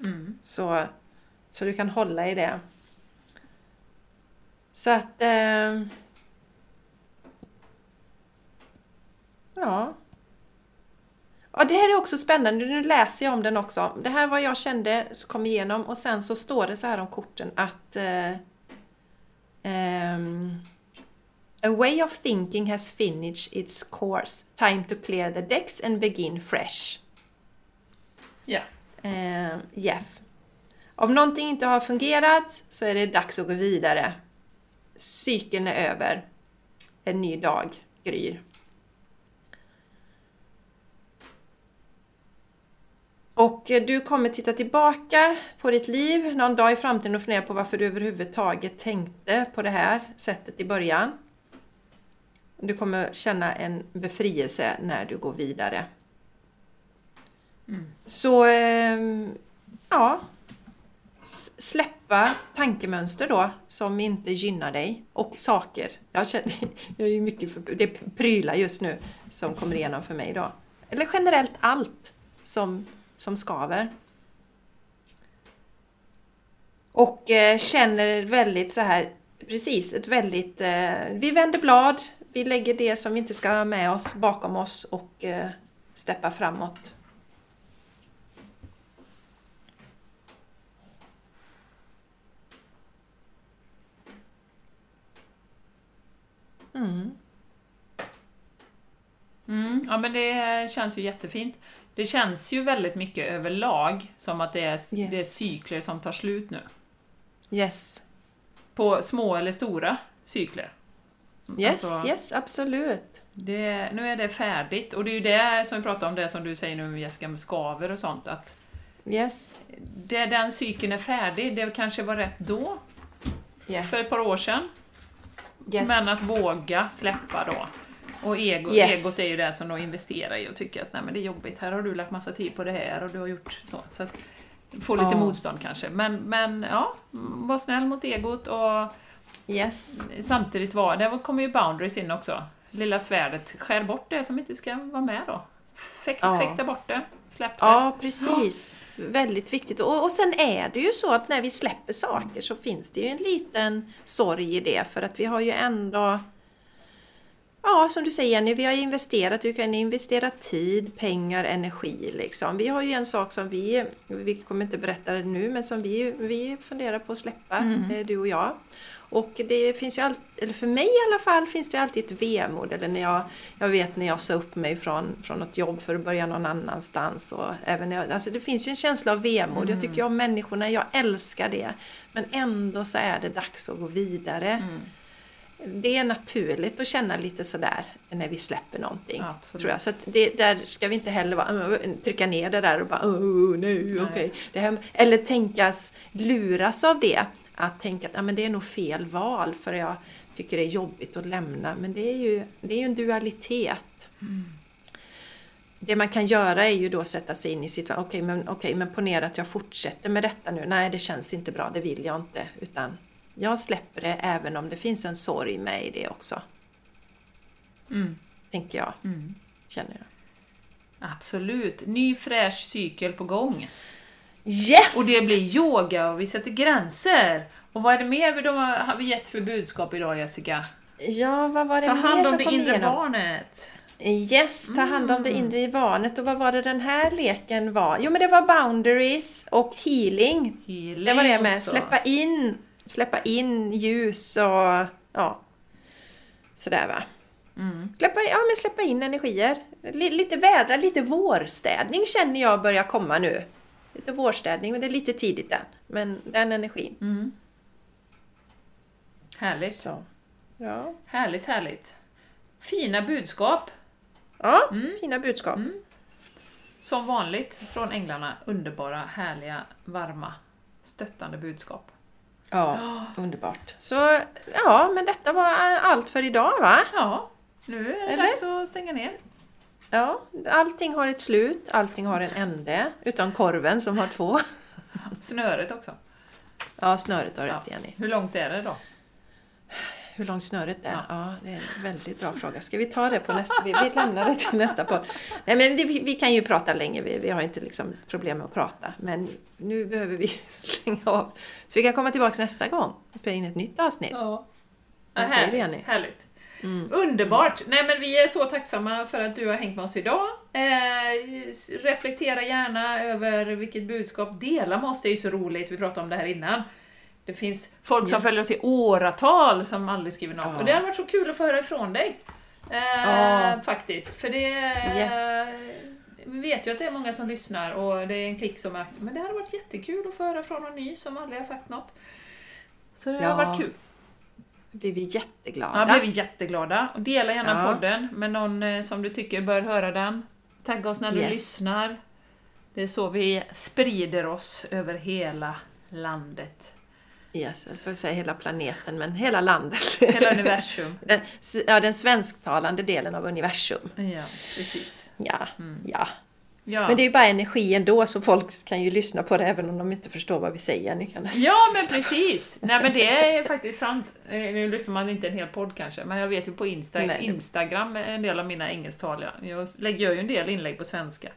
Mm. Så, så du kan hålla i det. Så att... Eh, ja. Ja, det här är också spännande. Nu läser jag om den också. Det här var jag kände, kom igenom och sen så står det så här om korten att eh, ehm, A way of thinking has finished its course. Time to clear the decks and begin fresh. Ja. Eh, Jeff. Om någonting inte har fungerat så är det dags att gå vidare. Cykeln är över. En ny dag gryr. Och eh, du kommer titta tillbaka på ditt liv någon dag i framtiden och fundera på varför du överhuvudtaget tänkte på det här sättet i början. Du kommer känna en befrielse när du går vidare. Mm. Så, ehm, ja. Släppa tankemönster då som inte gynnar dig och saker. Jag, känner, jag är mycket för, det är prylar just nu som kommer igenom för mig då. Eller generellt allt som, som skaver. Och eh, känner väldigt så här, precis ett väldigt, eh, vi vänder blad, vi lägger det som vi inte ska ha med oss bakom oss och eh, steppar framåt. Mm. Mm, ja men det känns ju jättefint. Det känns ju väldigt mycket överlag som att det är, Yes. det är cykler som tar slut nu. Yes. På små eller stora cykler. Yes, Alltså, yes, absolut. Det, nu är det färdigt och det är ju det som vi pratar om, det som du säger nu med Jessica med skaver och sånt, att Yes, det, den cykeln är färdig, det kanske var rätt då, yes. för ett par år sedan, yes. men att våga släppa då. Och ego, Yes. egot är ju det som då investerar i och tycker att nej men det är jobbigt, här har du lagt massa tid på det här och du har gjort så. så att, få lite Ja. motstånd kanske, men, men ja, var snäll mot egot och Yes. samtidigt var, där kommer ju boundaries in också. Lilla svärdet, skär bort det som inte ska vara med då. Fäk, Ja. Fäkta bort det, släpp det. Ja, precis. Väldigt viktigt. Och, och sen är det ju så att när vi släpper saker så finns det ju en liten sorg i det för att vi har ju ändå Ja, som du säger Jenny, vi har investerat, du kan investera tid, pengar, energi liksom. Vi har ju en sak som vi, vi kommer inte berätta det nu, men som vi, vi funderar på att släppa, eh, du och jag. Och det finns ju alltid, eller för mig i alla fall, finns det alltid ett vemod. Eller när jag, jag vet när jag sa upp mig från, från något jobb för att börja någon annanstans. Och även jag, alltså det finns ju en känsla av vemod. Jag tycker ju om människorna, jag älskar det. Men ändå så är det dags att gå vidare. Mm. Det är naturligt att känna lite sådär när vi släpper någonting. Absolut. Tror jag. Så det, där ska vi inte heller bara, uh, trycka ner det där och bara oh, nej, okej. Här- Eller tänkas, luras av det. Att tänka att ja, men det är nog fel val för jag tycker det är jobbigt att lämna. Men det är ju, det är ju en dualitet. Det man kan göra är ju då sätta sig in i situationen. Okej, men, okej, men ponera att jag fortsätter med detta nu. Nej, det känns inte bra, det vill jag inte. Utan jag släpper det även om det finns en sorg med i det också. Mm. Tänker jag, Mm. känner jag. Absolut. Ny fräsch cykel på gång. Yes! Och det blir yoga och vi sätter gränser. Och vad är det mer vi då har vi gett för budskap idag Jessica? Ja, vad var det Ta mer hand om det inre igenom? barnet. Yes, ta hand om det Mm. inre barnet. Och vad var det den här leken var? Jo, men det var boundaries och healing. Healing Det var det med. också. Släppa in, släppa in ljus och ja, sådär va. Mm. Släppa, ja, men släppa in energier. Li- Lite vädra, lite vårstädning känner jag börjar komma nu. Lite vårstädning, men det är lite tidigt än. Men den energin. Mm. Härligt. Så. Ja, Härligt, härligt. Fina budskap. ja Mm. fina budskap. Som vanligt från änglarna. Underbara, härliga, varma, stöttande budskap. Ja, underbart. Så ja, men detta var allt för idag va? Ja, nu är det Eller? dags att stänga ner. Ja, allting har ett slut, allting har en ände. Utom korven som har två. Snöret också. Ja, snöret har Ja. rätt Jenny. Hur långt är det då? Hur långt snöret är? Ja. Ja. det är en väldigt bra fråga. Ska vi ta det på nästa? Vi, vi lämnar det till nästa podd. Nej, men det, vi, kan ju prata länge, vi, vi har inte liksom problem med att prata. Men nu behöver vi slänga av. Så vi kan komma tillbaka nästa gång och spela in ett nytt avsnitt. Ja. Vad säger du, Jenny? härligt. Mm. Underbart! Nej men vi är så tacksamma för att du har hängt med oss idag. Eh, reflektera gärna över vilket budskap. Dela med oss, det är ju så roligt, vi pratade om det här innan. Det finns folk som Just. följer oss i åratal som aldrig skriver något. Ja. Och det har varit så kul att få höra ifrån dig. Eh, Ja. Faktiskt. För det... Yes. Vi vet ju att det är många som lyssnar och det är en klick som är aktiv. Men det hade varit jättekul att få höra från någon ny som aldrig har sagt något. Så det Ja. har varit kul. Blir vi jätteglada. Ja, blir vi jätteglada. Och dela gärna Ja. podden med någon eh, som du tycker bör höra den. Tagga oss när du Yes. lyssnar. Det är så vi sprider oss över hela landet. Yes, jag får säga hela planeten, men hela landet. Hela universum. Den, ja, den svensktalande delen av universum. Ja, precis. Ja, ja. Ja. Men det är ju bara energi ändå, så folk kan ju lyssna på det även om de inte förstår vad vi säger. Ni kan Ja, men precis! Nej men det är faktiskt sant. Eh, Nu lyssnar man inte en hel podd kanske, men jag vet ju på Insta Nej, Instagram, en del av mina engelsktalare, jag lägger ju en del inlägg på svenska.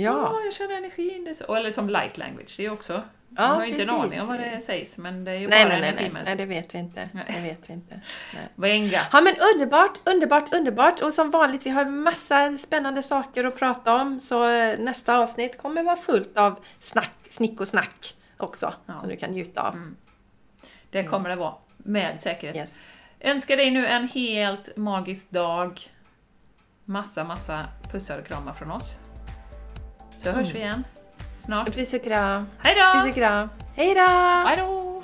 Ja, Åh, jag känner energin. Det så. Eller som light language, det är också. Ja, jag har ju inte en aning om vad det sägs, men det är ju nej, bara nej, nej, nej, nej, det vet vi inte. Nej. Det vet vi inte. Nej. Venga! Ja men underbart, underbart, underbart! Och som vanligt, vi har massa spännande saker att prata om. Så eh, nästa avsnitt kommer vara fullt av snack, snick och snack också. Ja. Som du kan njuta av. Det kommer det vara, med säkerhet. Yes. Önskar dig nu en helt magisk dag. Massa, massa pussar och kramar från oss. Så hörs vi igen snart. Puss och kram! Hej då! Puss och kram! Hej då! Hej då!